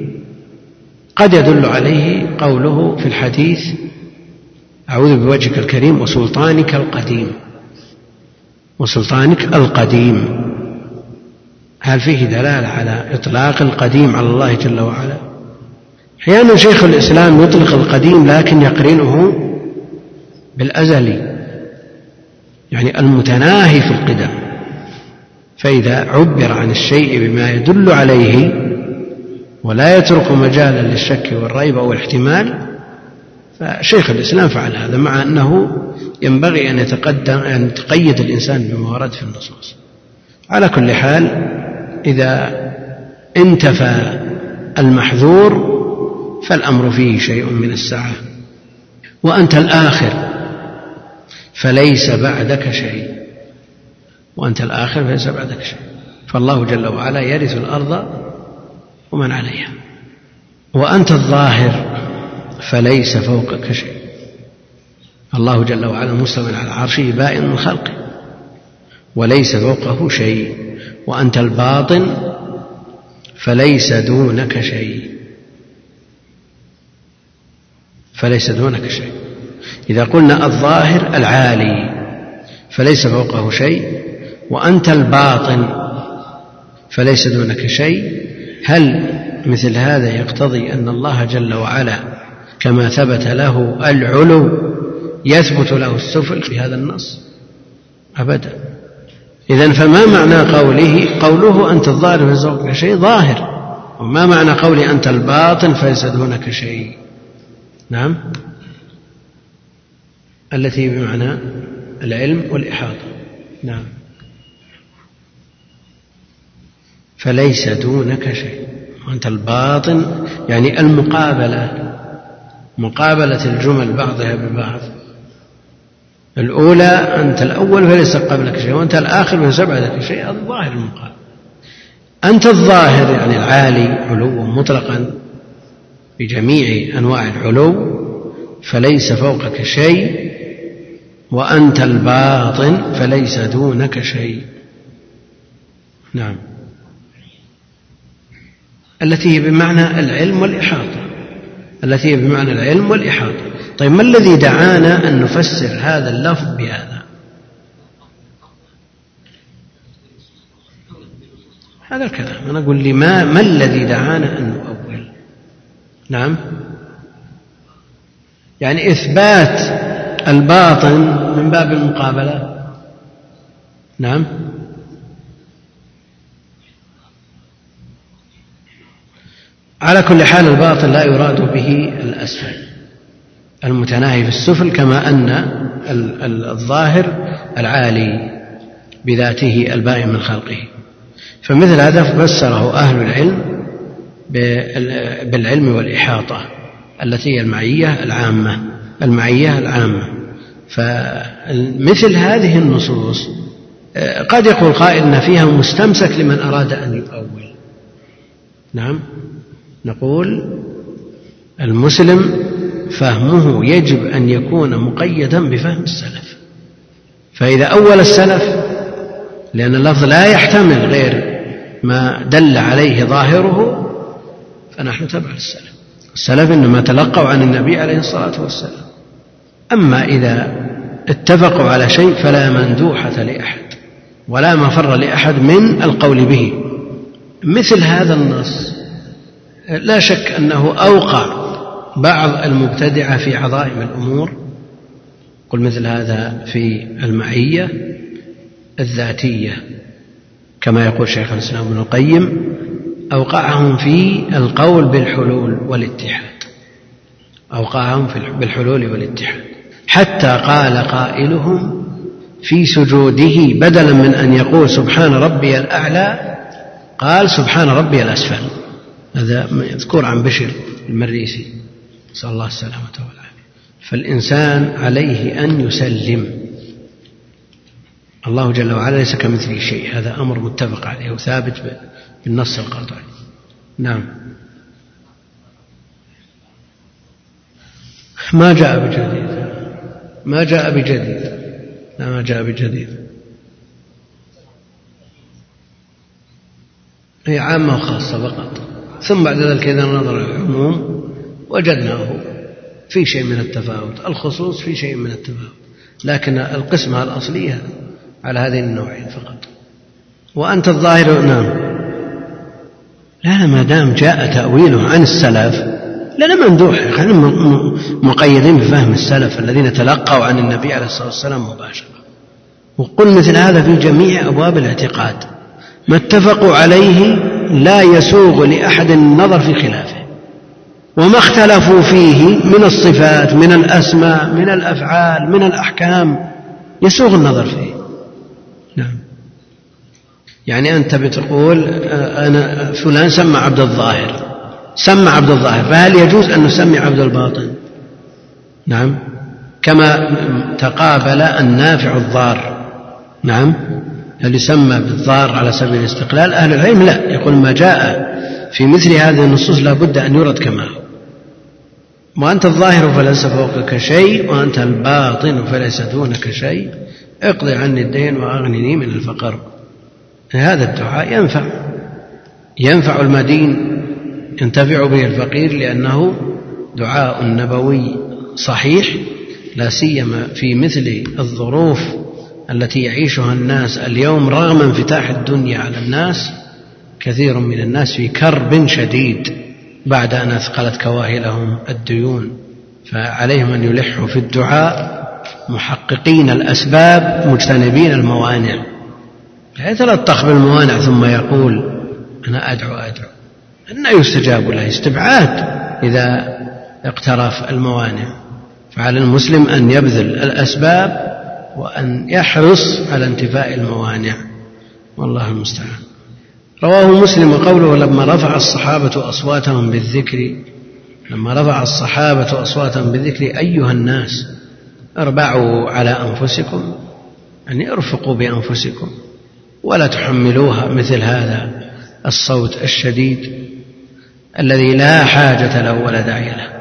قد يدل عليه قوله في الحديث أعوذ بوجهك الكريم وسلطانك القديم وسلطانك القديم. هل فيه دلالة على إطلاق القديم على الله جل وعلا؟ أحيانا شيخ الإسلام يطلق القديم لكن يقرنه بالأزلي يعني المتناهي في القدم. فإذا عبر عن الشيء بما يدل عليه ولا يترك مجالا للشك والريب أو الاحتمال فشيخ الإسلام فعل هذا مع أنه ينبغي أن يتقدم أن يتقيد الإنسان بما ورد في النصوص. على كل حال إذا انتفى المحذور فالأمر فيه شيء من السعة وأنت الآخر فليس بعدك شيء. وأنت الآخر فليس بعدك شيء. فالله جل وعلا يرث الأرض ومن عليها. وأنت الظاهر فليس فوقك شيء. الله جل وعلا مستوى على عرشه بائن من خلقه. وليس فوقه شيء. وأنت الباطن فليس دونك شيء. فليس دونك شيء. إذا قلنا الظاهر العالي فليس فوقه شيء وأنت الباطن فليس دونك شيء. هل مثل هذا يقتضي أن الله جل وعلا كما ثبت له العلو يثبت له السفل في هذا النص؟ أبدا. إذا فما معنى قوله قوله أنت الظاهر فليس شيء ظاهر. وما معنى قوله أنت الباطن فليس دونك شيء. نعم؟ التي بمعنى العلم والإحاطة. نعم. فليس دونك شيء. وأنت الباطن يعني المقابلة مقابلة الجمل بعضها ببعض. الأولى أنت الأول فليس قبلك شيء وأنت الآخر فليس بعدك شيء الظاهر المقابل أنت الظاهر يعني العالي علوا مطلقا بجميع أنواع العلو فليس فوقك شيء وأنت الباطن فليس دونك شيء. نعم. التي هي بمعنى العلم والإحاطة. التي هي بمعنى العلم والإحاطة. طيب ما الذي دعانا أن نفسر هذا اللفظ بهذا؟ هذا الكلام. أنا أقول لي ما, ما الذي دعانا أن نؤول؟ نعم. يعني إثبات الباطن من باب المقابلة؟ نعم. على كل حال الباطن لا يراد به الأسفل. المتناهي في السفل كما أن الظاهر العالي بذاته البائن من خلقه. فمثل هذا فسره أهل العلم بالعلم والإحاطة التي هي المعية العامة المعية العامة. فمثل هذه النصوص قد يقول قائل إن فيها مستمسك لمن أراد أن يؤول. نعم نقول المسلم فهمه يجب أن يكون مقيدا بفهم السلف. فإذا أول السلف لأن اللفظ لا يحتمل غير ما دل عليه ظاهره فنحن تبع السلف. السلف إنما تلقوا عن النبي عليه الصلاة والسلام. أما إذا اتفقوا على شيء فلا مندوحة لأحد ولا مفر لأحد من القول به. مثل هذا النص لا شك أنه أوقع بعض المبتدعة في عظائم الأمور قل مثل هذا في المعية الذاتية كما يقول شيخ الإسلام ابن القيم أوقعهم في القول بالحلول والاتحاد أوقعهم بالحلول والاتحاد. حتى قال قائلهم في سجوده بدلا من أن يقول سبحان ربي الأعلى قال سبحان ربي الأسفل. هذا مذكور عن بشر المريسي. نسأل الله السلامة والعافية. فالإنسان عليه أن يسلم. الله جل وعلا ليس كمثله شيء. هذا أمر متفق عليه وثابت بالنص القاطع. نعم. ما جاء بجديد. ما جاء بجديد. لا ما جاء بجديد. هي عامة وخاصة فقط. ثم بعد ذلك إذا نظر العموم وجدناه في شيء من التفاوت الخصوص في شيء من التفاوت لكن القسمة الأصلية على هذين النوعين فقط. وأنت الظاهر نعم. لا ما دام جاء تأويله عن السلف لنا ممدوح. مقيدين بفهم السلف الذين تلقوا عن النبي عليه الصلاة والسلام مباشرة. وقل مثل هذا في جميع أبواب الاعتقاد. ما اتفقوا عليه لا يسوغ لأحد النظر في خلافه. وما اختلفوا فيه من الصفات من الأسماء من الأفعال من الأحكام. يسوغ النظر فيه. نعم. يعني أنت بتقول آه، أنا فلان سمى عبد الظاهر. سمى عبد الظاهر. فهل يجوز أن نسمي عبد الباطن؟ نعم. كما تقابل النافع الضار. نعم. هل يسمى بالضار على سبيل الاستقلال؟ أهل العلم لا. يقول ما جاء في مثل هذه النصوص لا بد أن يرد كما هو. وأنت الظاهر فليس فوقك شيء وأنت الباطن فليس دونك شيء. اقض عني الدين وأغنني من الفقر. هذا الدعاء ينفع. ينفع المدين ينتفع به الفقير لأنه دعاء نبوي صحيح لا سيما في مثل الظروف التي يعيشها الناس اليوم رغم انفتاح الدنيا على الناس كثير من الناس في كرب شديد. بعد أن أثقلت كواهلهم الديون فعليهم أن يلحوا في الدعاء محققين الأسباب مجتنبين الموانع. لا يتلطخ بالموانع ثم يقول أنا أدعو أدعو. أن يستجاب له استبعاد إذا اقترف الموانع. فعلى المسلم أن يبذل الأسباب وأن يحرص على انتفاء الموانع. والله المستعان. رواه مسلم قوله لما رفع الصحابة أصواتهم بالذكر لما رفع الصحابة أصواتهم بالذكر أيها الناس أربعوا على أنفسكم يعني ارفقوا بأنفسكم ولا تحملوها مثل هذا الصوت الشديد الذي لا حاجة له ولا داعي له.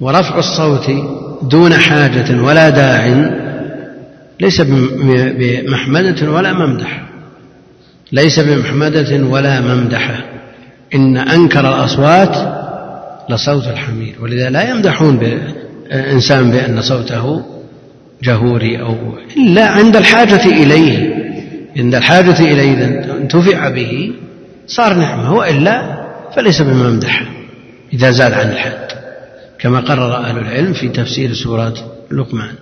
ورفع الصوت دون حاجة ولا داع ليس بمحمدة ولا ممدح. ليس بمحمدة ولا ممدحة. إن أنكر الأصوات لصوت الحمير. ولذا لا يمدحون إنسان بأن صوته جهوري أو إلا عند الحاجة إليه. عند الحاجة إليه إذا انتفع به صار نعمة. وإلا فليس بممدح إذا زاد عن الحد. كما قرر أهل العلم في تفسير سورة لقمان.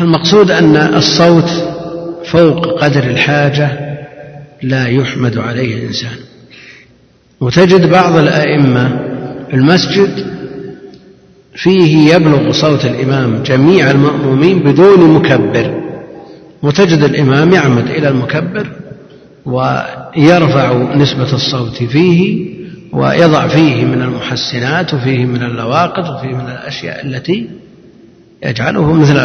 المقصود أن الصوت فوق قدر الحاجة لا يحمد عليه الإنسان. وتجد بعض الأئمة المسجد فيه يبلغ صوت الإمام جميع المأمومين بدون مكبر. وتجد الإمام يعمد إلى المكبر ويرفع نسبة الصوت فيه ويضع فيه من المحسنات وفيه من اللواقط وفيه من الأشياء التي يجعله مثل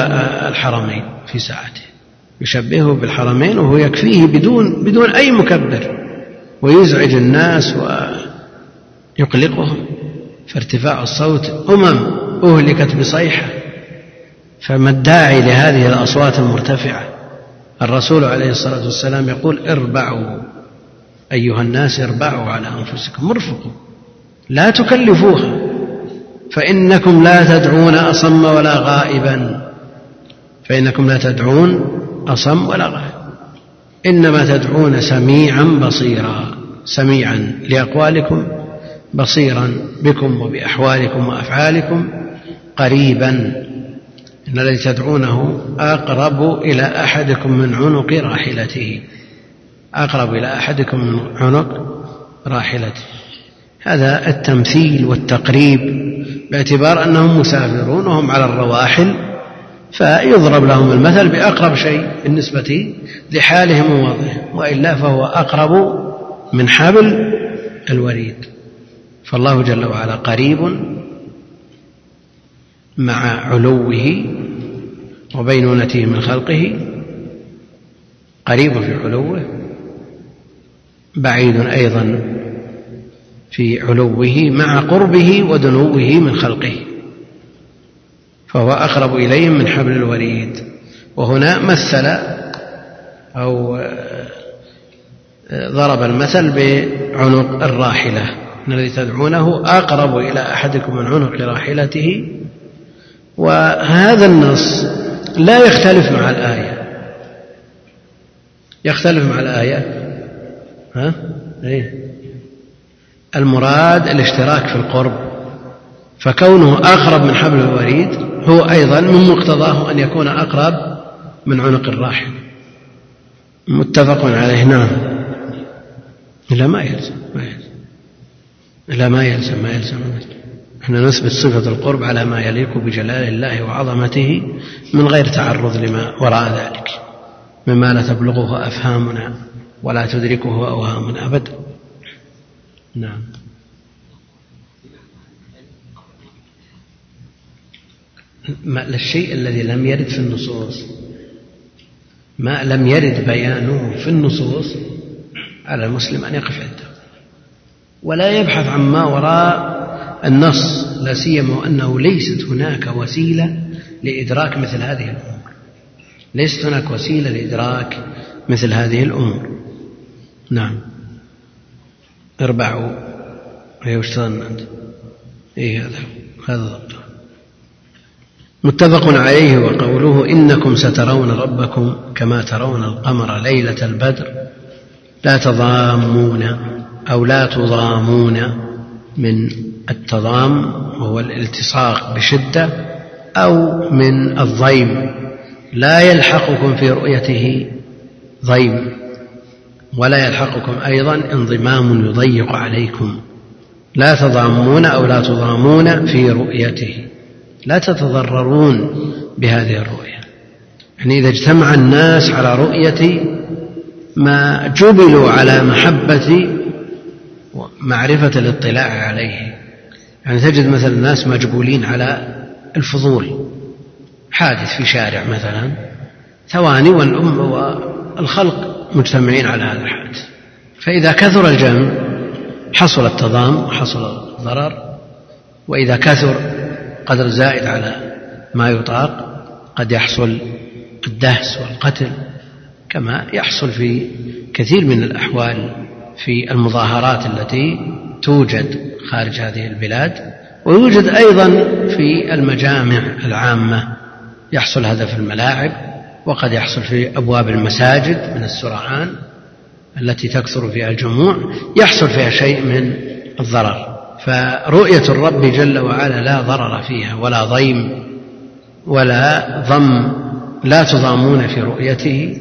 الحرمين في ساعته. يشبهه بالحرمين وهو يكفيه بدون بدون أي مكبر. ويزعج الناس ويقلقهم. فارتفاع الصوت أمم أهلكت بصيحة. فما الداعي لهذه الأصوات المرتفعة؟ الرسول عليه الصلاة والسلام يقول اربعوا. أيها الناس اربعوا على أنفسكم ارفقوا. لا تكلفوها. فإنكم لا تدعون أصم ولا غائبا. فإنكم لا تدعون أصم ولا غائب. إنما تدعون سميعا بصيرا سميعا لأقوالكم بصيرا بكم وبأحوالكم وأفعالكم قريبا. إن الذي تدعونه أقرب إلى أحدكم من عنق راحلته. أقرب إلى أحدكم من عنق راحلته. هذا التمثيل والتقريب باعتبار أنهم مسافرون وهم على الرواحل. فيضرب لهم المثل بأقرب شيء بالنسبة لحالهم ووضعهم وإلا فهو أقرب من حبل الوريد. فالله جل وعلا قريب مع علوه وبينونته من خلقه قريب في علوه بعيد أيضا في علوه مع قربه ودنوه من خلقه. فهو أقرب إليهم من حبل الوريد. وهنا مثل أو ضرب المثل بعنق الراحلة. الذي تدعونه أقرب إلى أحدكم من عنق راحلته. وهذا النص لا يختلف مع الآية. يختلف مع الآية. ها؟ إيه؟ المراد الاشتراك في القرب. فكونه أقرب من حبل الوريد هو أيضا من مقتضاه أن يكون أقرب من عنق الراحل متفق عليه نعم. لا ما يلزم ما يلزم. لا ما يلزم ما يلزم. إحنا نثبت صفة القرب على ما يليق بجلال الله وعظمته من غير تعرض لما وراء ذلك. مما لا تبلغه أفهامنا ولا تدركه أوهامنا أبدا. نعم. الشيء الذي لم يرد في النصوص. ما لم يرد بيانه في النصوص على المسلم أن يقف عنده. ولا يبحث عما وراء النص لا سيما وأنه ليست هناك وسيلة لإدراك مثل هذه الأمور. ليست هناك وسيلة لإدراك مثل هذه الأمور. نعم. اربعوا هي وش أنت؟ إيه هذا هذا ضبطه متفق عليه وقوله إنكم سترون ربكم كما ترون القمر ليلة البدر. لا تضامون أو لا تضامون من التضام وهو الالتصاق بشدة أو من الضيم. لا يلحقكم في رؤيته ضيم ولا يلحقكم أيضا انضمام يضيق عليكم. لا تضامون أو لا تضامون في رؤيته. لا تتضررون بهذه الرؤية. يعني إذا اجتمع الناس على رؤية ما جبلوا على محبة معرفة الاطلاع عليه. يعني تجد مثلا الناس مجبولين على الفضول حادث في شارع مثلا ثواني والأم والخلق مجتمعين على هذا الحادث. فإذا كثر الجمع حصل التضام وحصل الضرر وإذا كثر قدر زائد على ما يطاق قد يحصل الدهس والقتل كما يحصل في كثير من الأحوال في المظاهرات التي توجد خارج هذه البلاد ويوجد أيضا في المجامع العامة يحصل هذا في الملاعب وقد يحصل في أبواب المساجد من السرعان التي تكثر فيها الجموع يحصل فيها شيء من الضرر. فرؤية الرب جل وعلا لا ضرر فيها ولا ضيم ولا ضم لا تضامون في رؤيته.